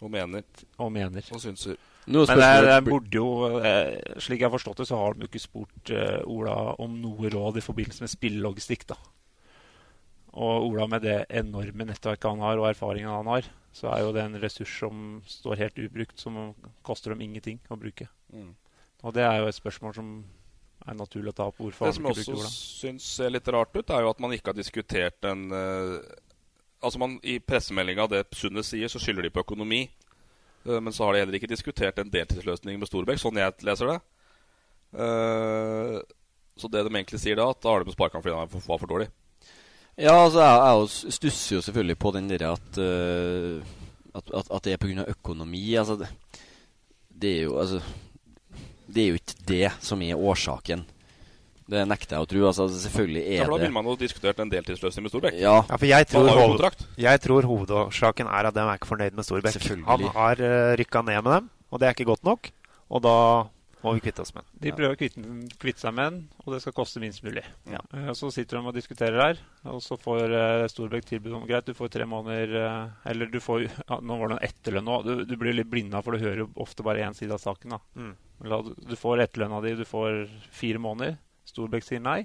Og mener. Og mener. Og synser. Men det, det burde jo, eh, slik jeg har forstått det, så har de jo ikke spurt eh, Ola om noe råd i forbindelse med spillelogistikk. da. Og Ola med det enorme nettverket han har, og erfaringen han har, så er jo det en ressurs som står helt ubrukt, som koster dem ingenting å bruke. Mm. Og det er jo et spørsmål som er naturlig å ta opp. Hvorfor det som jeg også syns ser litt rart ut, er jo at man ikke har diskutert en uh, Altså man, I pressemeldinga det Sundet sier, så skylder de på økonomi. Eh, Men så har de heller ikke diskutert en deltidsløsning med Storbekk, sånn jeg leser det. Eh, Så det de egentlig sier da, at da har de med Sparkan fordi han var for- dårlig. Ja, altså jeg, jeg stusser jo selvfølgelig på den derre at, eh, at, at at det er pga. økonomi. Altså det, det er jo altså Det er jo ikke det som er årsaken. Det nekter jeg å tro. Altså selvfølgelig Ja, er for da det ville man jo diskutert en deltidsløsning med Storbekk. Ja. Ja, for jeg tror, hoved, jeg tror hovedårsaken er at de er ikke fornøyd med Storbekk. Han har uh, rykka ned med dem, og det er ikke godt nok. Og da må vi kvitte oss med den. De prøver å kvitte, kvitte seg med den, og det skal koste minst mulig. Ja. Eh, Så sitter de og diskuterer her, og så får uh, Storbekk tilbud om greit, du får tre måneder eh, Eller du får ja, Nå var det en etterlønn òg. Du, du blir litt blinda, for du hører jo ofte bare én side av saken. da. Mm. Du får etterlønna di, du får fire måneder. Storbekk sier nei.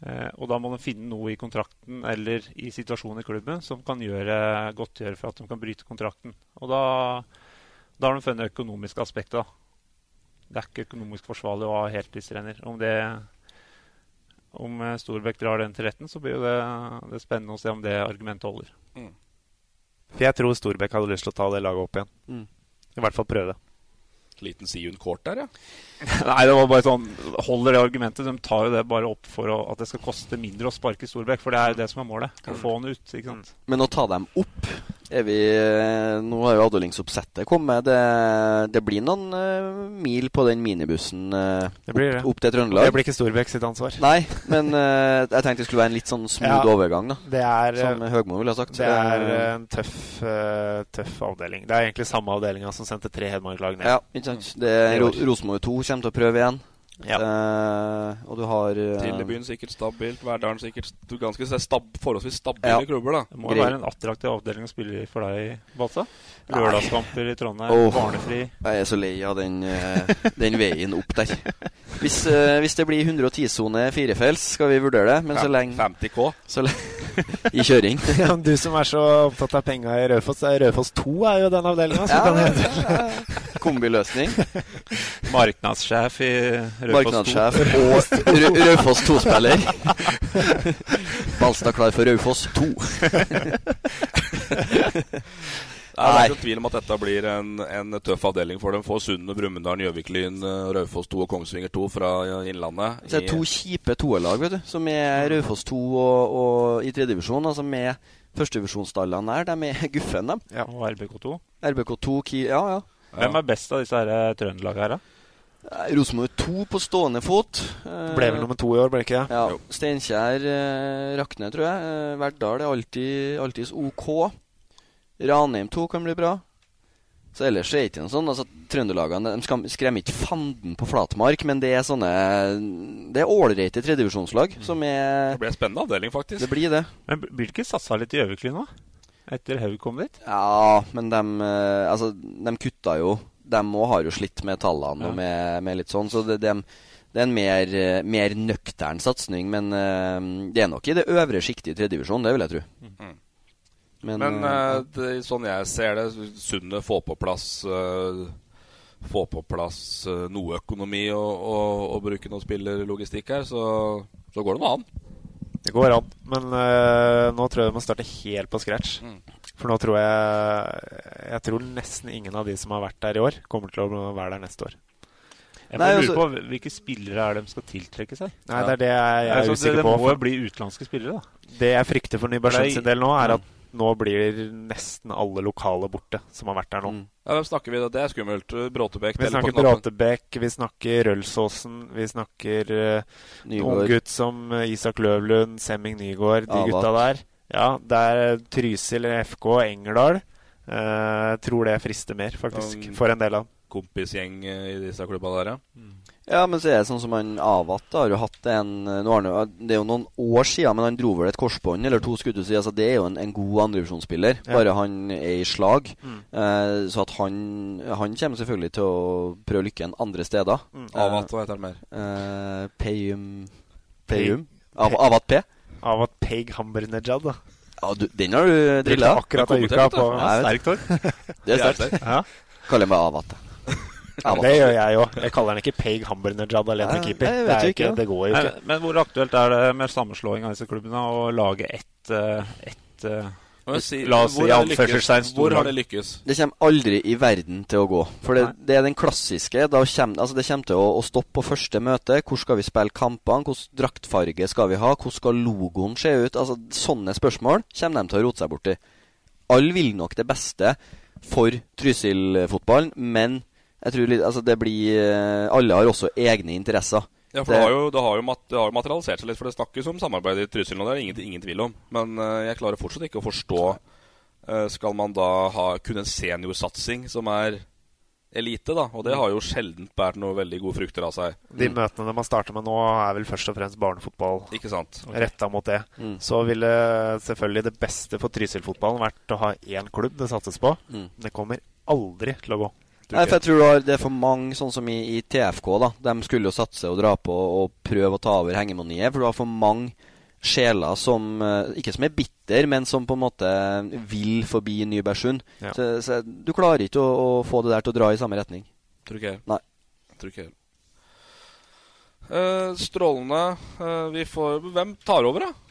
Eh, og da må de finne noe i kontrakten eller i situasjonen i klubben som kan gjøre, godtgjøre for at de kan bryte kontrakten. Og da, da har de funnet det økonomiske aspektet. da. Det er ikke økonomisk forsvarlig å ha heltidstrener. Om det om Storbekk drar den til retten, så blir det, det spennende å se om det argumentet holder. For jeg tror Storbekk hadde lyst til å ta det laget opp igjen. Mm. I hvert fall prøve. Liten Siun Kort der, ja. Nei, det var bare sånn Holder det argumentet. De tar jo det bare opp for å, at det skal koste mindre å sparke Storbekk. For det er jo det som er målet. Å få han ut. ikke sant? Men å ta dem opp vi Nå har jo avdelingsoppsettet kommet. Det, det blir noen uh, mil på den minibussen uh, Det blir opp, opp til Trøndelag. Det blir ikke Storbekk sitt ansvar. Nei, men uh, jeg tenkte det skulle være en litt sånn smooth Ja, overgang, da. Det er, Som Høgmo ville ha sagt. Det er en tøff, eh, tøff avdeling. Det er egentlig samme avdelinga som sendte tre Hedmark-lag ned. Ja, ikke sant. Rosenborg 2 kommer til å prøve igjen. Ja. Uh, og du har uh, Trillebyen sikkert stabilt. Verdalen sikkert ganske stab forholdsvis stabile Ja. klubber, da. Det må jo være en attraktiv avdeling å spille for deg, Balsa. Lørdagskamper i Trondheim, oh, barnefri. Jeg er så lei av den, uh, den veien opp der. Hvis, hvis det blir 110-sone firefelts, skal vi vurdere det. Men så lenge 50 K. Så lenge, I kjøring. Ja, du som er så opptatt av penga i Raufoss. Rødfoss Raufoss 2 er jo den avdelinga. Ja, Kombiløsning. Markedssjef i Raufoss 2. Marknadssjef og Rau- Raufoss 2-spiller. Balstad klar for Raufoss 2. Det er ikke tvil om at dette blir en, en tøff avdeling for dem. Får Sundet, Brumunddal, Gjøvik-Lyn, eh, Raufoss 2 og Kongsvinger 2 fra Innlandet. Så det er to kjipe toerlag, vet du. Som er Raufoss 2 og, og i tredjedivisjon. Altså med førstedivisjonsstallene der. De er guffen, dem. Og RBK2. RBK2, Ja, ja. Hvem er best av disse eh, her, da? Eh, Rosenborg 2 på stående fot. Eh, Ble vel nummer to i år, ble det ikke det? Ja. Steinkjer eh, rakner, tror jeg. Eh, Verdal er alltid, alltids OK. Ranheim 2 kan bli bra. Så ellers er det ikke noe sånn. Altså, Trøndelagene skremmer ikke fanden på flatmark, men det er sånne Det er ålreite tredivisjonslag som er Det blir en spennende avdeling, faktisk. Det blir det. Men blir det ikke satsa litt i Gjøvik-Lyn nå? Etter Haug kom dit? Ja, men de Altså, de kutta jo. De òg har jo slitt med tallene Ja. og med, med litt sånn, så det, det, det er en mer, eh, mer nøktern satsing. Men uh, det er nok i det øvre sjiktet i tredjedivisjon, det vil jeg tro. Mm. Men, Men eh, det, sånn jeg ser det, Sundet får på plass uh, Få på plass noe økonomi og, og, og bruke noe spillerlogistikk her, så, så går det noe an. Det går an, men nå tror jeg vi må starte helt på scratch. Mm. For nå tror jeg Jeg tror nesten ingen av de som har vært der i år, kommer til å være der neste år. Jeg Nei, lurer altså- på Hvilke spillere er det de skal tiltrekke seg? Nei, det er det jeg, jeg er Altså, det, usikker det på. må jo bli utenlandske spillere, da. Det jeg frykter for Nybergsund sin del nå, er at nå blir nesten alle lokale borte som har vært der nå. Mm. Ja, Hvem snakker vi da? Det er skummelt. Bråtebekk Vi snakker. Bråtebekk, vi snakker Rølsåsen, vi snakker uh, Nygård. gutt som eh, Isak Løvlund, Semming Nygaard, de gutta der. Ja, det er Trysil, FK, Engerdal. Uh, tror det frister mer, faktisk, Um, for en del av. Kompisgjeng eh, i disse klubba der, ja. Ja, men så er det sånn som han Avat har jo hatt en nå har han jo, Det er jo noen år siden, men han dro vel et korsbånd eller to skudd. Så altså, det er jo en, en god andredivisjonsspiller, Ja. bare han er i slag. Mm. Eh, så at han Han kommer selvfølgelig til å prøve lykken andre steder. Mm. Avat, hva heter han mer? Eh, Payum Payum? Av, Avat P? Av at Peg Hambernejad da. Ja, du, den har du drilla. akkurat ei uke på Ja. Sterkt. Det er er sterkt. Ja. Kaller meg Avat. Avat. Det gjør jeg òg. Jeg kaller den ikke Peg Hambernejad alene ja, keeper. nei, Det, er ikke, ikke, det går jo Men, ikke. men hvor aktuelt er det med sammenslåing av disse klubbene å lage ett, et, ett eh, Må jeg si, La oss si hvor har det lykkes? anførselstegn Hvor har det lykkes? Det kommer aldri i verden til å gå. For det, det er den klassiske. Da kommer, altså det kommer til å, å stoppe på første møte. Hvor skal vi spille kampene? Hvilken draktfarge skal vi ha? Hvordan skal logoen se ut? Altså Sånne spørsmål kommer de til å rote seg borti. Alle vil nok det beste for Trysil-fotballen, men jeg tror litt, altså det blir eh, Alle har også egne interesser. Ja, for det, har jo, det, har jo mat, det har jo materialisert seg litt, for det snakkes om samarbeid i Trysil nå. Det er det ingen, ingen tvil om. Men uh, jeg klarer fortsatt ikke å forstå uh, Skal man da ha kun en seniorsatsing som er elite, da? Og det har jo sjelden båret noe veldig gode frukter av seg. De møtene man starter med nå, er vel først og fremst barnefotball. Ikke sant? Retta mot det. Mm. Så ville selvfølgelig det beste for Trysil-fotballen vært å ha én klubb det satses på. Mm. Det kommer aldri til å gå. Nei, for jeg tror det er- for mange, sånn som i, i TFK, da. De skulle jo satse og dra på og prøve å ta over hengemoniet, For du har for mange sjeler som eh, Ikke som er bitter, men som på en måte vil forbi Nybergsund. Ja. Så, så du klarer ikke å, å få det der til å dra i samme retning. Tror ikke jeg. Nei. Tror ikke jeg. Uh, strålende. Uh, vi får Hvem tar over, da?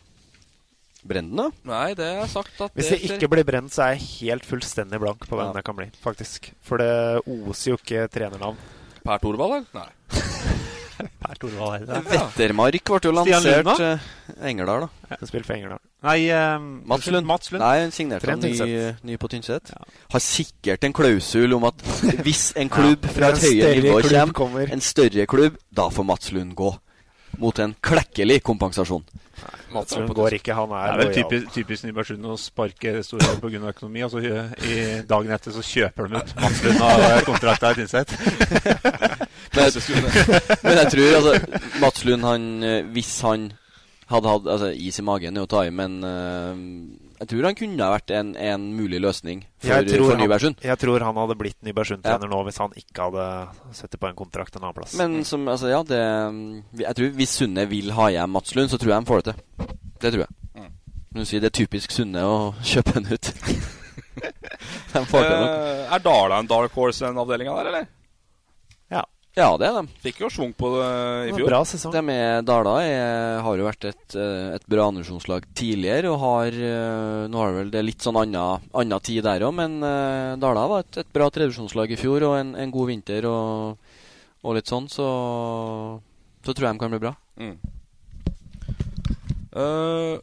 Brenden, da? Nei, det er sagt at Hvis det ikke blir brent, så er jeg helt fullstendig blank på hvem Ja. det kan bli. faktisk For det oser jo ikke trenernavn. Per Thorvald, eller? Nei. Per Thorvald Eide. Vettermark ble jo Stian Lund, lansert. da? eh, Engerdal, da. Ja. Spilt for Engerdal. Nei, um, Mats Lund. Mats Lund. Nei, hun signerte ny, ny på Tynset. Har sikkert en klausul om at hvis en klubb Ja, fra et høyere nivå kommer, kommer. en større klubb, da får Mats Lund gå. Mot en klekkelig kompensasjon. Mats Lund går ikke, han Det er, er vel typisk, typisk Nybergsund å sparke Storhamar pga. økonomi. Og så i- i dagen etter så kjøper de ut Mats Lund av kontrakta i Tynset. Men, men jeg tror altså Mats Lund, han eh, Hvis han hadde hatt altså, is i magen, er å ta i, men eh, jeg tror han kunne ha vært en, en mulig løsning for, Jeg tror, for han, Nybergsund. jeg tror han hadde blitt Nybergsund-trener nå hvis han ikke hadde satt på en kontrakt en annen plass. Men som, altså, ja, det Jeg tror hvis Sunne vil ha hjem Mats Lund, så tror jeg han får det til. Det tror jeg. Mm. Men du sier det er typisk Sunne å kjøpe den ut. de får det nok. Eh, er Dala en dark horse, den avdelinga der, eller? Ja, det er de. Fikk jo schwung på det i fjor. det bra sesong. De med Dala er, har jo vært et, eh, et bra andredivisjonslag tidligere, og har eh, Nå har vel det er litt sånn anna, tid der òg, men eh, Dala var et, et bra tredjevisjonslag i fjor, og en, en god vinter og, og litt sånn, så så tror jeg de kan bli bra. Mm. Eh,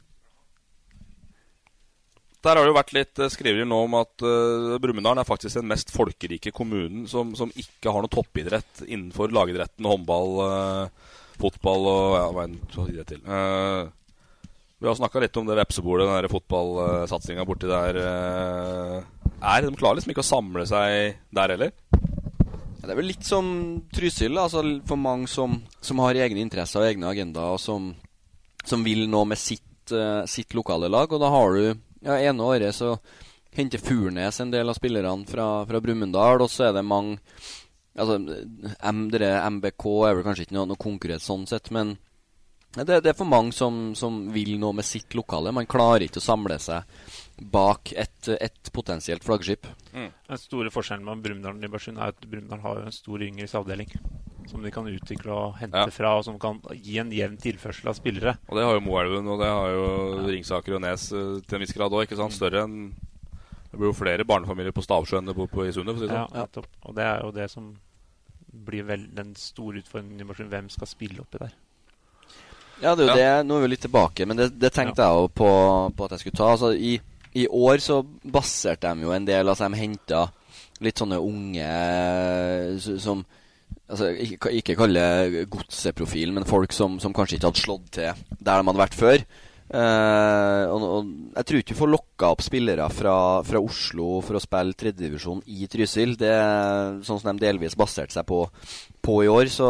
der har det jo vært litt uh, skriverier nå om at uh, Brumunddal er faktisk den mest folkerike kommunen som, som ikke har noe toppidrett innenfor lagidretten, håndball, uh, fotball og ja, hva enn idrett til. Uh, vi har snakka litt om det vepsebordet, den fotballsatsinga borti der. eh, er de klarer liksom ikke å samle seg der heller? Det er vel litt som Trysil, altså for mange som, som har egne interesser og egne agendaer, og som, som vil noe med sitt, eh, sitt lokale lag. Og da har du ja, ene året så henter Furnes en del av spillerne fra, fra Brumunddal, og så er det mange Altså, M, dere MBK er vel kanskje ikke noe, noe konkurrent sånn sett, men det, det er for mange som, som vil noe med sitt lokale. Man klarer ikke å samle seg bak et, et potensielt flaggskip. Den store forskjellen med Brumunddal og Nybergsund er at Brumunddal har en stor yngres avdeling. Som de kan utvikle og hente Ja. fra, og som kan gi en jevn tilførsel av spillere. Og det har jo Moelven, og det har jo Ringsaker og Nes eh, til en viss grad òg. Større enn Det blir jo flere barnefamilier på Stavsjø enn det bor på i Sundet. For å si det Ja, sånn. Og det er jo det som blir vel den store utfordringen i. Hvem skal spille oppi der? Ja, det er jo det. Nå er vi litt tilbake, men det, det tenkte jeg jo på, på at jeg skulle ta. Altså, i, I år så baserte de jo en del Altså, de henta litt sånne unge s- som Altså, ikke, ikke kalle godseprofil, men folk som, som kanskje ikke hadde slått til der de hadde vært før. Uh, og, og jeg tror ikke du får lokka opp spillere fra, fra Oslo for å spille tredjedivisjon i Trysil. Det er sånn som de delvis baserte seg på, på i år. Så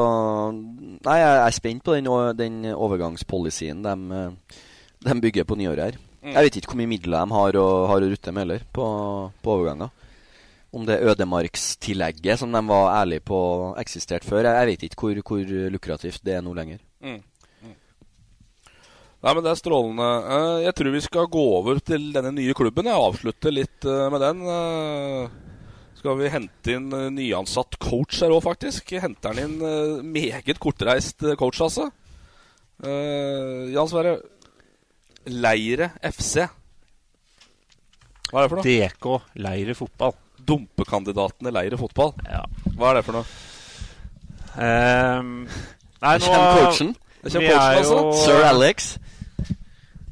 nei, jeg er spent på den, den overgangspolicyen de, eh, de bygger på nyåret her. Jeg vet ikke hvor mye midler de har å, har å rutte med heller på, på overganger. Om det ødemarkstillegget som de var ærlige på eksisterte før. Jeg, jeg vet ikke hvor, hvor lukrativt det er nå lenger. Mm. Mm. Nei, men Det er strålende. Eh, jeg tror vi skal gå over til denne nye klubben. Jeg avslutter litt eh, med den. Eh, skal vi hente inn nyansatt coach her òg, faktisk? Henter han inn meget kortreist coach, altså. Eh, Jan Sverre Leire FC. Hva er det for noe? DK Leire fotball. Dumpekandidatene Leire fotball? Ja. Hva er det for noe? Um, nei, nå kommer coachen. Jeg kommer er coachen, altså. jo- Sir Alex.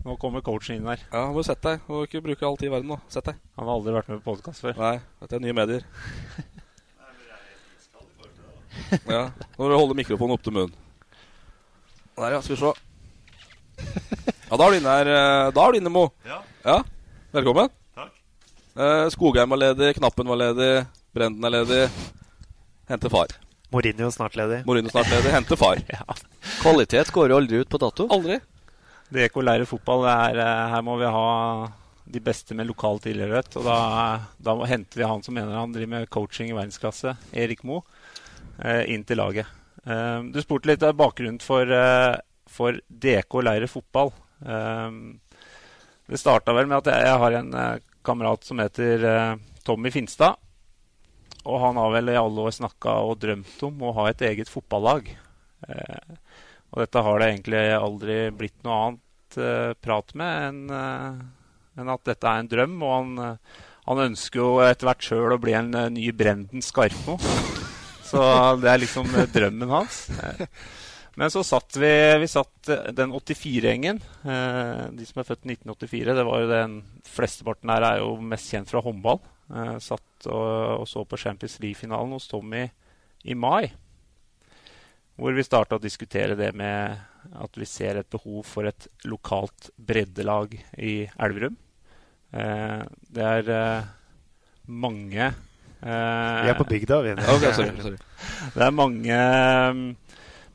Nå kommer coachen inn her. Ja, må jo sette deg. Må ikke bruke all tid i verden nå. Sett deg. Han har aldri vært med på podkast før. Nei, dette er nye medier. Ja, Nå må du holde mikrofonen opp til munnen. Der, ja. Skal vi se. Ja, da er du inne her. eh, Da er du inne, Mo. Ja. Velkommen. Eh, Skogheim var ledig, Knappen var ledig, Brenden er ledig. Hente far. Mourinho snart ledig. Mourinho snart ledig. Hente far. Kvalitet går jo aldri ut på dato. Aldri. DK Leire fotball, det er, eh, her må vi ha de beste med lokal tilhørighet. Og da, da henter vi han som mener han driver med coaching i verdensklasse, Erik Moe, eh, inn til laget. Eh, du spurte litt av bakgrunnen for, for DK Leire fotball. Det starta vel med at jeg, jeg har en kamerat som heter eh, Tommy Finstad. Og han har vel i alle år snakka og drømt om å ha et eget fotballag. Eh, og dette har det egentlig aldri blitt noe annet eh, prat med enn enn at dette er en drøm. Og han, han ønsker jo etter hvert sjøl å bli en ny Brenden Skarpmo. Så det er liksom drømmen hans. Men så satt vi, vi satt eh, den 84-gjengen. Eh, de som er født i 1984. det var jo den Flesteparten her er jo mest kjent fra håndball. Eh, satt og, og så på Champions League-finalen hos Tommy i mai. Hvor vi starta å diskutere det med at vi ser et behov for et lokalt breddelag i Elverum. Eh, det er mange eh, Vi er på bygda, vi. Okay, sorry, sorry. Det er mange,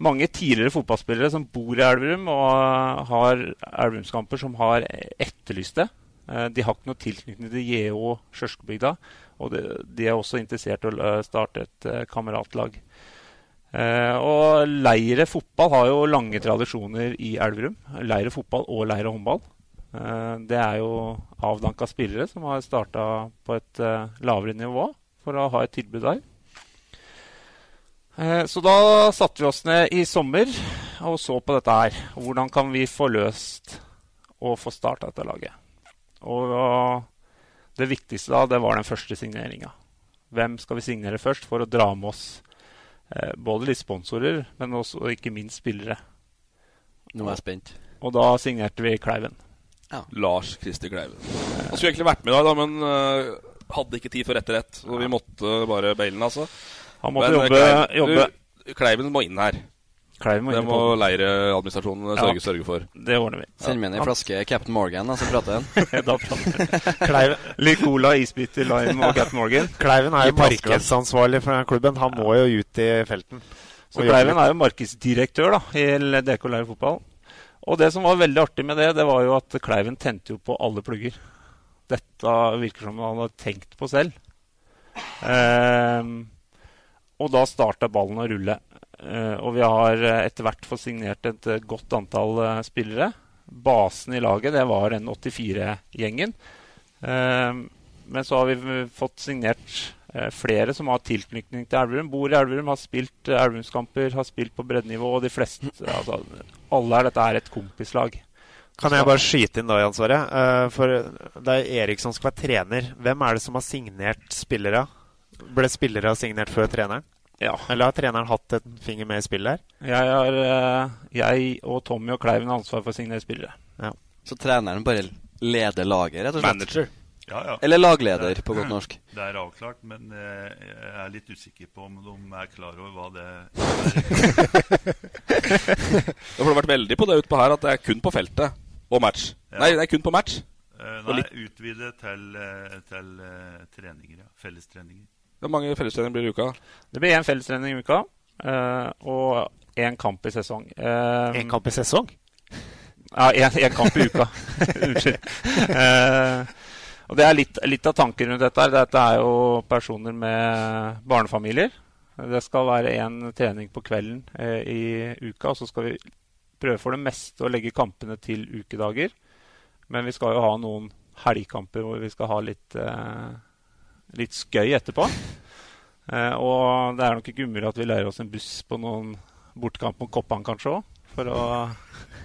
mange tidligere fotballspillere som bor i Elverum og har Elverumskamper som har etterlyst det. Eh, De har ikke noe tilknytning til JO Skjørskebygda. Og de, er også interessert i å eh, starte et eh, kameratlag. Eh, og Leire fotball har jo lange tradisjoner i Elverum. Leire fotball og Leire håndball. Eh, det er jo avdanka spillere som har starta på et eh, lavere nivå for å ha et tilbud der. Eh, Så da satte vi oss ned i sommer og så på dette her. Hvordan kan vi få løst og få starta dette laget? Og uh, det viktigste da, det var den første signeringa. Hvem skal vi signere først for å dra med oss eh, både litt sponsorer, men også og ikke minst spillere? Nå er jeg spent. Og da signerte vi Kleiven. Lars Christer Kleiven. Han skulle egentlig vært med i dag, da, men hadde ikke tid for rett ett. Så vi måtte bare baile den, altså. Han måtte Men, øh, jobbe- Kleiven, jobbe- Du, Kleiven må inn her. Kleiven må det inn må leireadministrasjonen sørge, Ja. sørge for. Det ordner vi. Send meg en flaske Captain Morgan, og så prater jeg. da prater. Litt cola, isbiter, lime og Captain Morgan. Kleiven er jo markedsansvarlig for den klubben. Han må jo ut i felten. Så Kleiven er jo markedsdirektør da, i DK Leir fotball. Og det som var veldig artig med det, det var jo at Kleiven tente jo på alle plugger. Dette virker som han hadde tenkt på selv. Ehm, og da starta ballen å rulle. Eh, og vi har eh, etter hvert fått signert et eh, godt antall spillere. Basen i laget det var den 84-gjengen. Ehm, men så har vi fått signert flere som har tilknytning til Elverum. Bor i Elverum, har spilt Elverumskamper, har spilt på breddenivå. Og de fleste altså, Alle er dette er et kompislag. Kan jeg bare skyte inn da, Jan Sverre? For det er Erik som skal være trener. Hvem er det som har signert spillere? Ble spillere signert før treneren? Ja. Eller har treneren hatt en finger med i spillet her? Jeg, har, eh, jeg og Tommy og Kleiven har ansvar for å signere spillere. Så treneren bare leder laget, rett og slett? Manager. Ja, ja. Eller lagleder, er- på godt norsk. Det er avklart, men eh, jeg er litt usikker på om de er klar over hva det er. det har vært veldig på det utpå her at det er kun på feltet og match. Ja. Nei, det er kun på match. Eh, Nei, utvide til, til treninger, ja. Fellestreninger. Hvor mange fellestreninger blir det i uka? Det blir én fellestrening i uka eh, og én kamp i sesong. Uh, En kamp i sesong? Ja, én kamp i uka. Unnskyld. Eh, og det er litt, litt av tanken rundt dette. her. Dette er jo personer med barnefamilier. Det skal være én trening på kvelden eh, i uka, og så skal vi prøve for det meste å legge kampene til ukedager. Men vi skal jo ha noen helgkamper hvor vi skal ha litt, eh, litt skøy etterpå. Eh, og det er nok ikke umulig at vi leier oss en buss på noen bortekamp mot Koppan kanskje òg, for å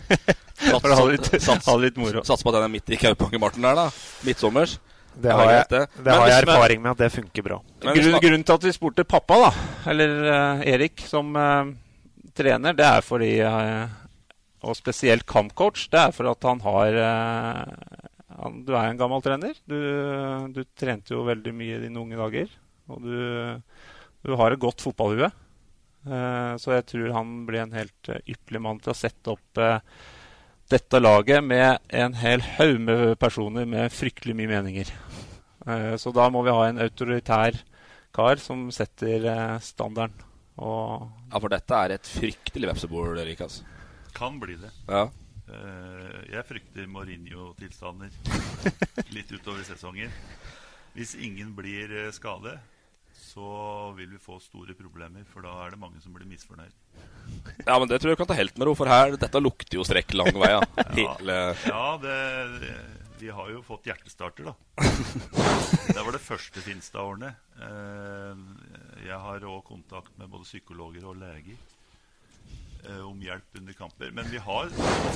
for å ha litt, Sats- ha litt moro. Sats på at den er midt i Kaupangermarten der, da. Midtsommers. Det har jeg, det har jeg erfaring med at det funker bra. Grunn, grunnen til at vi spurte pappa, da, eller uh, Erik, som uh, trener, det er fordi uh, Og spesielt kampcoach, det er for at han har Du er en gammel trener. Du, du trente jo veldig mye i dine unge dager. Og du, du har et godt fotballhue. Eh, så jeg tror han blir en helt eh, ypperlig mann til å sette opp eh, dette laget med en hel haug med personer med fryktelig mye meninger. Eh, så da må vi ha en autoritær kar som setter standarden. Og Ja, for dette er et fryktelig vepsebol, Erik. Altså. Kan bli det. Ja. Eh, jeg frykter Mourinho-tilstander litt utover sesongen. Hvis ingen blir skade, skadet, så vil vi få store problemer. For da er det mange som blir misfornøyd. Ja, men det tror jeg kan ta helt med ro, for her, dette lukter jo strekk lang vei. Ja. Hele... Ja, det, det, vi har jo fått hjertestarter, da. Det var det første Finstad-årene. Eh, jeg har òg kontakt med både psykologer og leger eh, om hjelp under kamper. Men vi har,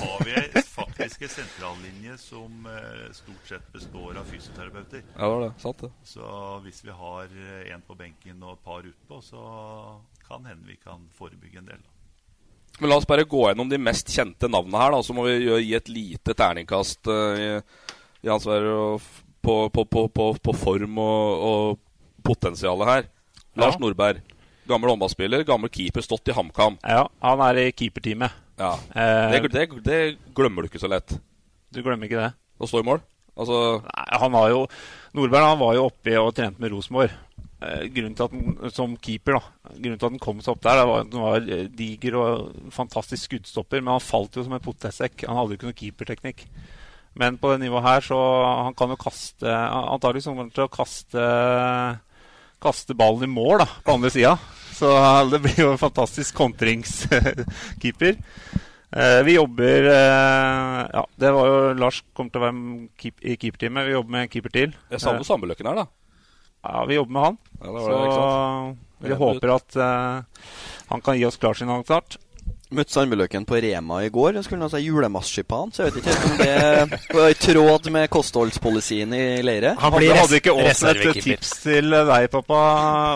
har vi ei faktisk en sentrallinje som eh, stort sett består av fysioterapeuter. Ja, det det. Sant det. Så hvis vi har en på benken og et par utpå, så kan hende vi kan forebygge en del. Da. Men la oss bare gå gjennom de mest kjente navnene her, da. Så må vi gi et lite terningkast uh, i, vær på, på, på, på, form og, og potensialet her. Lars Ja. Nordberg. Gammel håndballspiller, gammel keeper, stått i HamKam. Ja, han er i keeperteamet. Ja. Eh, Det, det, det glemmer du ikke så lett. Du glemmer ikke det? Å stå i mål? Altså Nei, han har jo Nordberg han var jo oppe og trente med Rosenborg. Eh, grunnen til at den, Som keeper, da. Grunnen til at han kom seg opp der, det var at han var eh, diger og fantastisk skuddstopper, men han falt jo som en potetsekk. Han hadde jo ikke noe keeperteknikk. Men på det nivået her, så han kan jo kaste Antakelig kommer han til å kaste Kaste ballen i mål, da, på andre sida. Så det blir jo en fantastisk kontringskeeper. Eh, vi jobber eh, Ja, det var jo Lars kommer til å være keep, i keeperteamet. Vi jobber med en keeper til. Jeg savner Eh, Sandbøløkken her, da. Ja, vi jobber med han. Ja, det det, så vi håper at eh, han kan gi oss klarsignal snart. Møtte Sandbøløken på Rema i går. Jeg skulle ha seg julemarsipan, så jeg vet ikke om det var i tråd med kostholdspolicyen i leire. hadde, hadde ikke Åsen et tips til deg, pappa,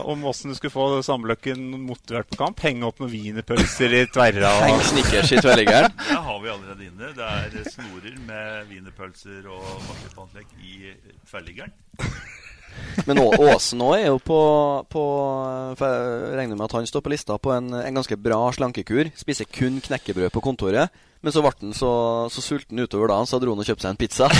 om åssen du skulle få Sandbøløkken motivert på kamp? Henge opp noen wienerpølser i tverra? og- Heng Snickers i tverrliggeren? Det har vi allerede inne. Det er snorer med wienerpølser og marsipanlegg i tverrliggeren. Men Åsen òg er jo på, på for Jeg regner med at han står på lista på en, en ganske bra slankekur. Spiser kun knekkebrød på kontoret. Men så ble han så, så sulten utover dagen, så dro han og kjøpte seg en pizza.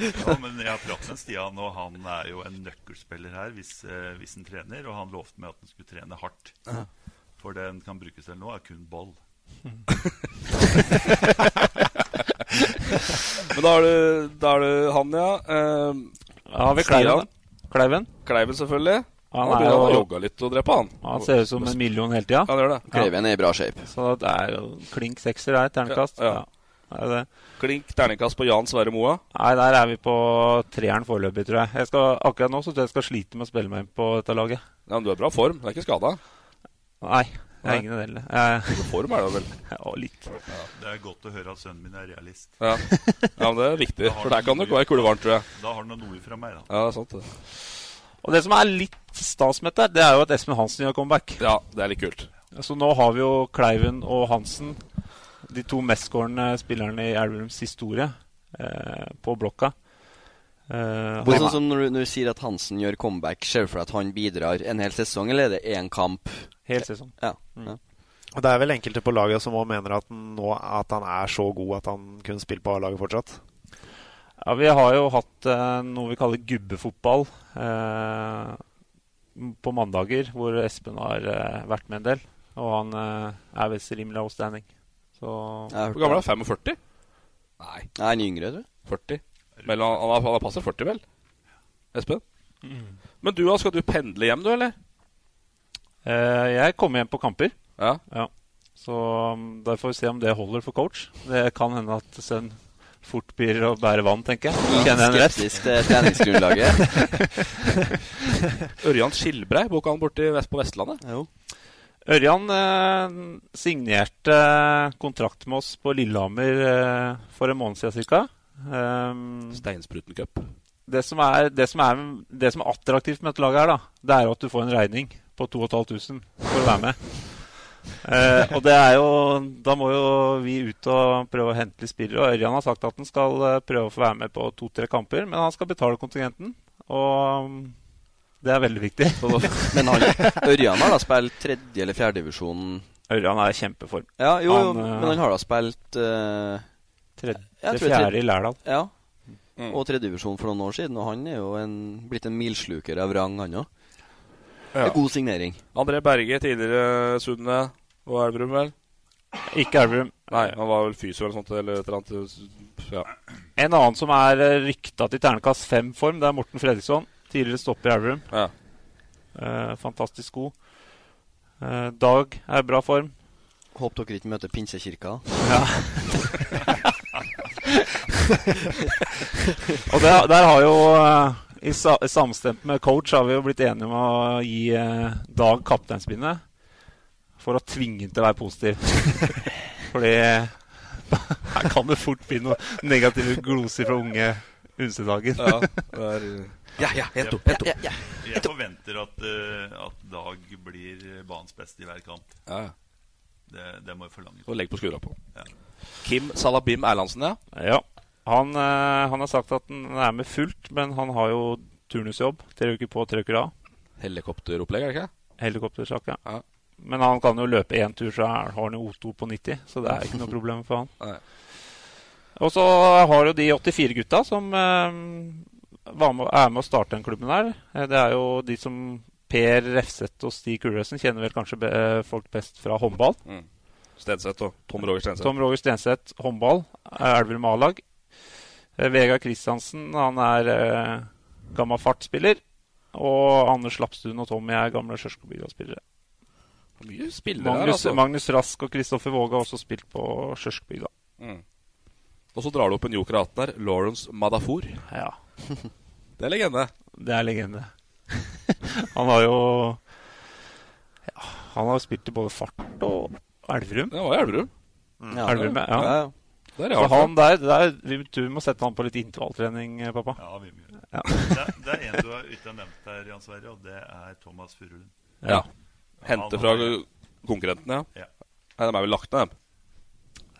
Ja, men jeg har pratet med Stian, og han er jo en nøkkelspiller her hvis, eh, hvis han trener. Og han lovte meg at han skulle trene hardt. Ja. For det han kan brukes til nå, er kun boll. Men da er du, da er han, ja. Ja, har vi Kleiven? Kleiven? Kleiven, selvfølgelig. Han Han er jogga litt og drepe, han. Han ser ut som en million hele tida. Ja. Kleiven er i bra shape. Så det er jo klink sekser der, terningkast. Ja, ja. Ja. Det. Klink terningkast på Jan Sverre Moa. Nei, der er vi på treeren foreløpig, tror jeg. jeg skal, akkurat nå så tror jeg jeg skal slite med å spille meg inn på dette laget. Ja, men Du er i bra form. Du er ikke skada? Nei, Nei. er ingen av delene. Jeg- Form er det vel? Ja, litt. Det er godt å høre at sønnen min er realist. Ja, ja men det er viktig. For der kan det være kulevarmt, tror jeg. Da har han noe fra meg, da. Ja, det er sant det. Og det som er litt stas med dette, det er jo at Espen Hansen gjør comeback. Ja, det er litt kult. Så nå har vi jo Kleiven og Hansen, de to mestskårende spillerne i Elverums historie, eh, på blokka. Uh, sånn som når du, når du sier at Hansen gjør comeback, ser du for deg at han bidrar en hel sesong, eller er det én kamp? Hel sesong. Ja. Mm. ja. Og Det er vel enkelte på laget som også mener at, han nå, at han er så god at han kunne spille på A-laget fortsatt. Ja, vi har jo hatt eh, noe vi kaller gubbefotball eh, på mandager, hvor Espen har eh, vært med en del. Og han eh, er visst rimelig outstanding. Så Hvor gammel er han? 45? Nei. Nei, han er yngre, tror jeg. 40. Men han, han, er- er passer 40, vel? Espen? Mm. Men du, skal du pendle hjem, du, eller? Eh, jeg kommer hjem på kamper. Ja. Så um, da får vi se om det holder for coach. Det kan hende at sønn fort blir å bære vann, tenker jeg. Kjenner jeg? Skeptisk til treningsgrunnlaget. Ørjan Skilbrei, boka han borte vest på Vestlandet. Jo. Ørjan eh, signerte kontrakt med oss på Lillehammer eh, for en måned siden ca. Um, Steinspruten Cup. det som, er, det, som er, det som er attraktivt med dette laget, her da, det er at du får en regning på 2500 for å være med. Eh, og det er jo Da må jo vi ut og prøve å hente litt spillere. Og Ørjan har sagt at han skal eh, prøve å få være med på to-tre kamper, men han skal betale kontingenten. Og mm, det er veldig viktig. Men han, Ørjan har da spilt tredje- eller fjerdedivisjon? Ørjan er i kjempeform. Ja, jo, jo, Han, eh, men han har da spilt uh, Tredje- fjerde i Lærdal. Ja. Mm. Og tredjedivisjon for noen år siden. Og han er jo en, blitt en milsluker av rang, han òg. Ja. God signering. André Berge, tidligere Sunne og Elverum, vel? Ikke Elverum. Nei, han var vel fysio eller sånt, eller et eller annet. Ja. En annen som er eh, rykta til ternekast fem-form, det er Morten Fredriksson. Tidligere stopper i Elverum. Ja. Eh, fantastisk god. Eh, Dag er i bra form. Håper dere ikke møter Pinsekirka. Ja. Og der, der har jo eh, i sa, samstemt med coach har vi jo blitt enige om å gi eh, Dag kapteinsbindet. For å tvinge ham til å være positiv. Fordi her kan det fort bli noen negative gloser fra unge Unsedagen. Ja, det er, ja, ja, Jeg, to, opp, helt opp. jeg forventer at, uh, at Dag blir banens beste i hver kamp. Ja, ja. Det, det må jeg forlange. Og legg på skuldra på. Ja. Kim Salabim Erlandsen, ja. Ja. Han, eh, han har sagt at han er med fullt, men han har jo turnusjobb. Tre uker på, tre uker av. Helikopteropplegg, er det ikke? Helikoptersak, ja. Ja. Men han kan jo løpe én tur, så har han jo O2 på 90. Så det er ikke noe problem for han. Nei. Og så har jo de 84-gutta som eh, var med, er med å starte den klubben der. Eh, Det er jo de som Per Refseth og Stig Kulresen kjenner vel kanskje be, eh, folk best fra håndball. Mm. Stenseth og Tom Roger Stenseth. Tom Roger Stenseth, håndball. er Elverum A-lag. Eh, Vegard Kristiansen, han er eh, gammel fartspiller. Og Anders Lapstuen og Tommy er gamle Skjørskobygda-spillere. Mye spillere her, Magnus, altså. Magnus Rask og Kristoffer Våge har også spilt på Skjørskobygda. Mm. Og så drar du opp en joker 18 her. Lawrence Madafour. Ja. Det er legende. Det er legende. han har jo ja, Han har spilt i både Fart og Elverum. Det var i Elverum. Ja, Elverum, ja. ja, ja. Der er Så han. der, der vi, du må sette han på litt intervalltrening, eh, pappa. Ja, vi må gjøre det. Ja. det, det er en du har ikke har nevnt her, Jan Sverre, og det er Thomas Furulund. Ja. Hente fra konkurrentene, Ja. Nei, de er vel lagt ned, dem.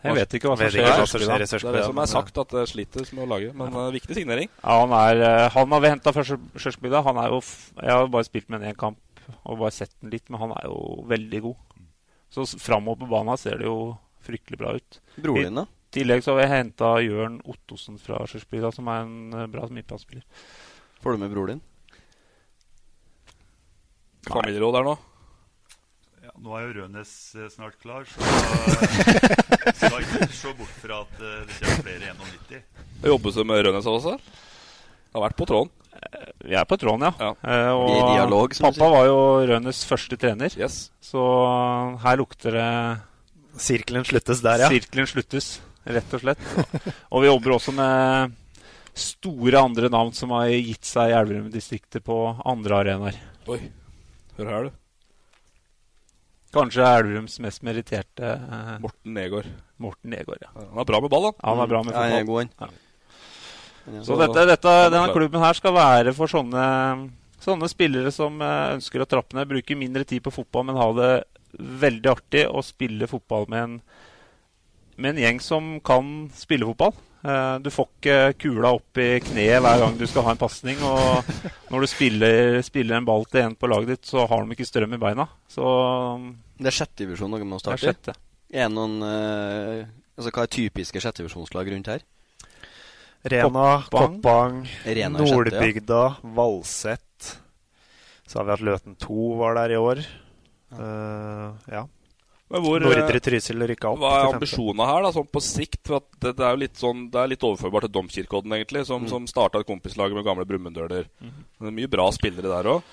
Jeg vet ikke hva som skjer. Det er det som er sagt, at det sliter med å lage. Men ja. viktig signering. Ja, han, er, eh, han har vi henta fra Skjør- Han er jo Jeg har bare spilt med ham én kamp og bare sett den litt, men han er jo veldig god. Så s- framover på banen ser det jo fryktelig bra ut. Broren din, da? Tillegg så har vi henta Jørn Ottosen fra Skjørskobygda, som er en eh, bra midtbanespiller. Får du med broren din? Familieråd der nå. Ja, nå er jo Rønes eh, snart klar, så skal ikke se bort fra at eh, det kommer flere 91. Det jobbes det med Rønnes også? Har vært på tråden. Vi er på tråden, ja. Ja. Eh, og I dialog, pappa var jo Rønes første trener, Yes. så her lukter det Sirkelen sluttes der, ja. Sirkelen sluttes, rett og slett. og vi jobber også med store andre navn som har gitt seg i Elverum-distriktet på andre arenaer. Oi. Hør her, du. Kanskje Elverums mest meritterte eh, Morten Negård. Morten Negård. Ja. Han er bra med ball, han. Han er bra med Ja, er fotball. god, han. Ja. Ja. Så dette, dette, denne klubben her skal være for sånne, sånne spillere som eh, ønsker å trappe ned. Bruke mindre tid på fotball, men ha det veldig artig å spille fotball med en, med en gjeng som kan spille fotball. Eh, Du får ikke kula opp i kneet hver gang du skal ha en pasning. Og når du spiller, spiller en ball til en på laget ditt, så har de ikke strøm i beina. Så Det er sjette divisjon dere må starte i? sjette. Er noen eh, Altså, Hva er typiske sjettedivisjonslag rundt her? Rena, Koppang. Koppang, Rena Nordbygda, ja. Valset. Så har vi hatt Løten 2 var der i år. Eh, ja. Hvor, Nordre eh, Trysil rykka opp Hva er ambisjonene her, da, sånn på sikt? For det, det er jo litt sånn, det er litt overførbart til Domkirkeodden, egentlig, som, som starta et kompislag med gamle Brumunddøler. Det er mye bra spillere der òg.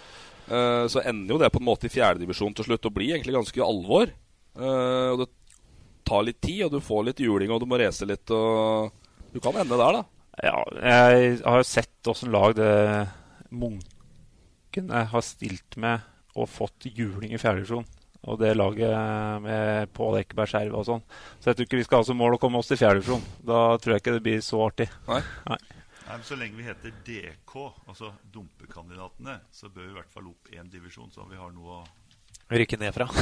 så ender jo det på en måte i fjerdedivisjon til slutt og blir egentlig ganske alvor. Uh, og det tar litt tid, og du får litt juling, og du må race litt. og Du kan ende der, da. Ja, jeg har jo sett åssen lag det Munkene har stilt med og fått juling i fjerdedivisjon. Og det laget med Pål Ekeberg skjerva og sånn. Så jeg tror ikke vi skal ha som mål å komme oss til fjerdedivisjon. Da tror jeg ikke det blir så artig. Nei. Nei. Nei, men Så lenge vi heter DK, altså dumpekandidatene, så bør vi i hvert fall opp én divisjon, så vi har noe å Rykke ned fra.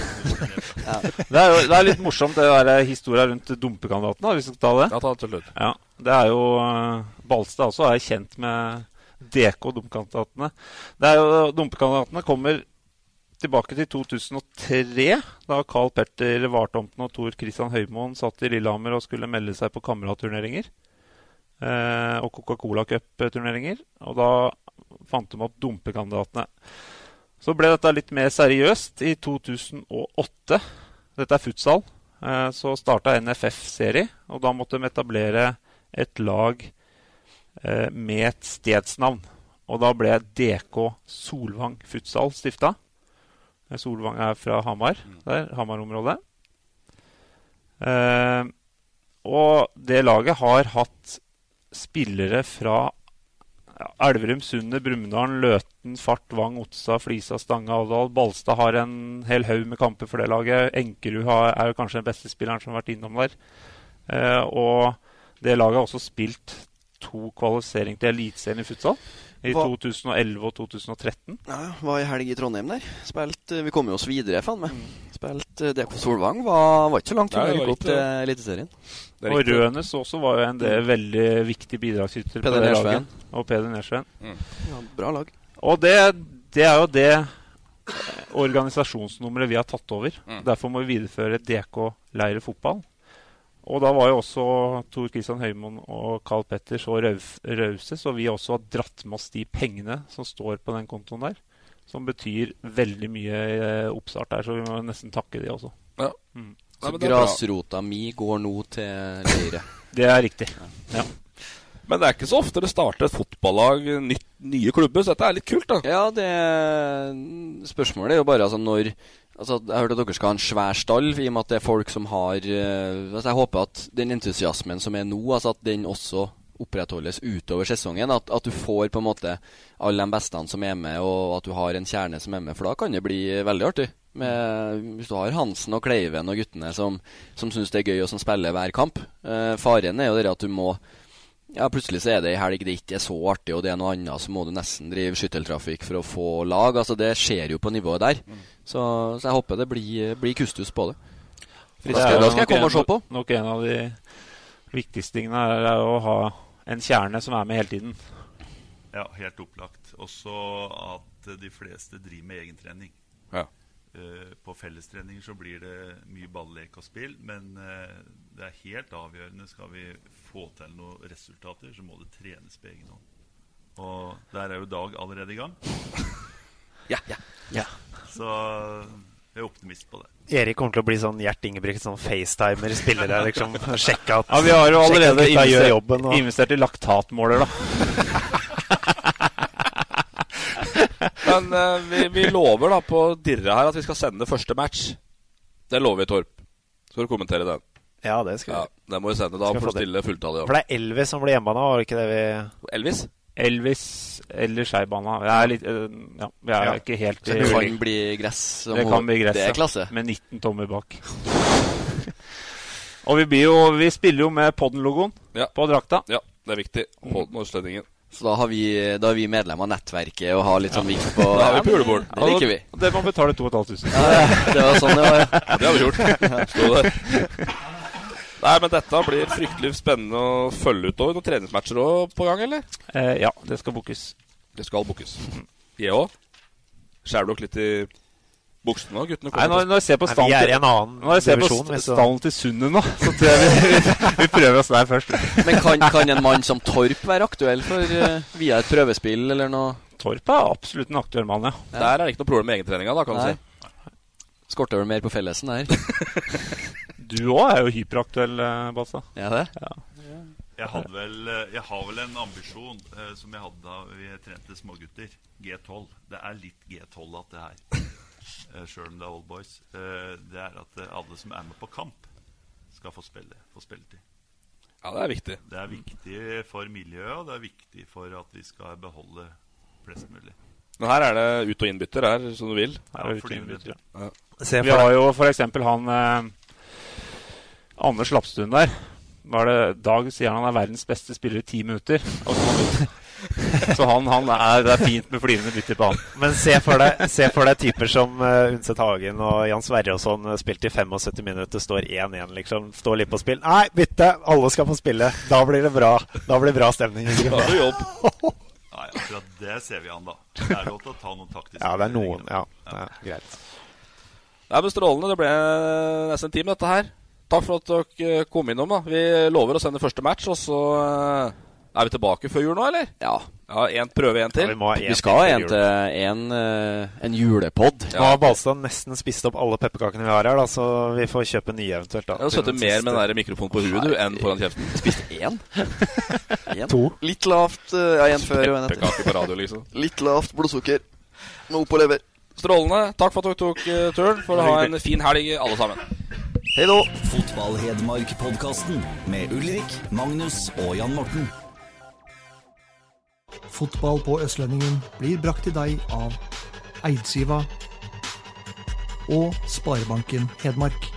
Ja. Det er jo det er litt morsomt, det der historia rundt dumpekandidatene. Hvis vi skal ta det. Ja, ta det til slutt. Ja, det er jo uh, Balstad også er kjent med DK Dumpekandidatene. Det er jo Dumpekandidatene kommer tilbake til 2003, da Carl Petter Vartomten og Tor Christian Høymoen satt i Lillehammer og skulle melde seg på kameratturneringer. Eh, og Coca-Cola Cup-turneringer. Og da fant de opp dumpekandidatene. Så ble dette litt mer seriøst i 2008. Dette er futsal. Eh, så starta NFF-serie, og da måtte de etablere et lag eh, med et stedsnavn. Og da ble DK Solvang Futsal stifta. Solvang er fra Hamar, der, Hamar-området. Eh, og det laget har hatt spillere fra Elverum, Sundet, Brumunddal, Løten, Fart, Vang, Otsa, Flisa, Stange, Alvdal. Balstad har en hel haug med kamper for det laget. Enkerud har, er jo kanskje den beste spilleren som har vært innom der. Eh, og det laget har også spilt to kvalifisering til Eliteserien i futsal. I Hva- 2011 og 2013. Ja, var i helg i Trondheim der. Spilt, eh, vi kom jo oss videre, faen meg. Spilt eh, DK Solvang. Var, var ikke så langt unna å rykke opp til. Eliteserien. Er Og. Rønes også var jo en del veldig viktig bidragsyter på det laget. Og Peder Nersveen. Ja, bra lag. Og det, det er jo det eh, organisasjonsnummeret vi har tatt over. Mm. Derfor må vi videreføre DK Leire fotball. Og da var jo også Tor Christian Høymoen og Carl Petter så rause, så vi også har dratt med oss de pengene som står på den kontoen der. Som betyr veldig mye oppstart der, så vi må nesten takke de også. Ja. Mm. Så grasrota mi går nå til Leire. Det er riktig. Ja. Men det er ikke så ofte det starter et fotballag, nytt, nye klubber, så dette er litt kult, da. Ja, det Spørsmålet er jo bare altså når Altså, Jeg hørte at dere skal ha en svær stall, i og med at det er folk som har eh, altså Jeg håper at den entusiasmen som er nå, altså at den også opprettholdes utover sesongen. At, at du får på en måte alle de beste som er med, og at du har en kjerne som er med. For da kan det bli veldig artig. Med, hvis du har Hansen og Kleiven og guttene som, som syns det er gøy, og som spiller hver kamp. Eh, faren er jo det at du må ja, plutselig så er det ei helg det ikke er så artig, og det er noe annet, så må du nesten drive skytteltrafikk for å få lag. Altså Det skjer jo på nivået der. Så, så jeg håper det blir, blir kustus på det. Da Det skal, da skal jeg komme komme og se på. Nok en av de viktigste tingene er, er å ha en kjerne som er med hele tiden. Ja, helt opplagt. Også at de fleste driver med egentrening. Ja. Eh, på fellestreninger så blir det mye ballek og spill, men eh, det er helt avgjørende. Skal vi få til noen resultater, så må det trenes på egen hånd. Og der er jo Dag allerede i gang. Ja, ja. Ja. Så jeg er optimist på det. Erik kommer til å bli sånn Gjert Ingebrigt, sånn FaceTimer-spiller liksom. Sjekke at Ja, Vi har jo allerede investert, jobben. Og... investert i laktatmåler, da. Men uh, vi, vi lover da på dirre her at vi skal sende første match. Det lover vi, Torp. Skal du kommentere den? Ja, det skal vi. Ja, Den må vi sende. Da for får du det. stille fulltallet For det er Elvis som blir hjemme nå, var det ikke det vi Elvis? Elvis eller Skeibana. Vi er litt øh, Ja, vi er Ja. ikke helt Så det kan bli gress. Det kan bli gress, Det er klasse. Med 19 tommer bak. Og vi, blir jo, vi spiller jo med Podden-logoen Ja. på drakta. Ja, det er viktig. Podden og Østlendingen. Så da har, vi, da er vi medlem av nettverket og har litt sånn vink på Da har vi på julebord pulebord. Det liker vi. Og det må betale 2500. Ja, det var sånn det var. Ja, det har vi gjort. Stå der. Nei, men dette blir fryktelig spennende å følge utover. Noen treningsmatcher òg på gang, eller? Eh, ja, det skal bookes. Det skal bookes. Jeg òg. Skjærer dere litt i buksene nå, guttene? Nei, når, når jeg ser på stallen annen Når jeg ser på divisjon, st- stallen til Sundet nå, så tror jeg vi, vi, vi prøver oss der først. Men kan, kan en mann som Torp være aktuell for uh, via et prøvespill eller noe? Torp er absolutt en aktuell mann, ja. Der er det ikke noe problem med egentreninga, da, kan du si. Skorter vel mer på fellesen der. Du òg er jo hyperaktuell, eh, Bassa. Ja, det? Jeg, hadde vel, eh, jeg har vel en ambisjon eh, som jeg hadde da vi trente smågutter. G12. Det er litt G12 at det her. Uh, Sjøl om det er old boys. Eh, det er at eh, alle som er med på kamp, skal få spille. Få spilletid. Ja, det er viktig. Det er viktig for miljøet, og det er viktig for at vi skal beholde flest mulig. Men her er det ut- og innbytter her, som du vil. Her er Ja, ute innbytter. Ja. Se Vi har jo for eksempel han eh, Anders Lapstuen der. Hva er det Dag sier han er verdens beste spiller i ti minutter. Og så, så han, han er, det er fint med flyvende bytter på han. Men se for deg, se for deg typer som uh, Undset Hagen og Jan Sverre og sånn uh, spilt i 75 minutter, står 1-1, liksom. Står litt på spill. Nei, bytte! Alle skal få spille. Da blir det bra. Da blir det bra stemning. Da har du jobb. Nei, akkurat det ser vi an, da. Det er lov til å ta noen taktiske Ja, det er noen. Ja, det er greit. Det er strålende. Det ble nesten en time, dette her. Takk for at dere eh, kom innom. da Vi lover å sende første match, og så eh, er vi tilbake før jul nå, eller? Ja. ja en, prøve en til. Ja, vi må ha en Vi skal ha en til en, eh, en julepod. Nå har Balstad nesten spist opp alle pepperkakene vi har her, da, så vi får kjøpe nye eventuelt. da Jeg har sittet mer med den der mikrofonen på huet du, enn foran kjeften. Spiste én? En. To. Litt lavt eh, Ja, en før og en etter. Pepperkake på radio, liksom. Litt lavt blodsukker. Noe på lever. Strålende. Takk for at dere tok eh, turen. For å ha en fin helg, alle sammen. Hei da. Fotball-Hedmark-podkasten med Ulrik, Magnus og Jan Morten. Fotball på Østlendingen blir brakt til deg av Eidsiva og Sparebanken Hedmark.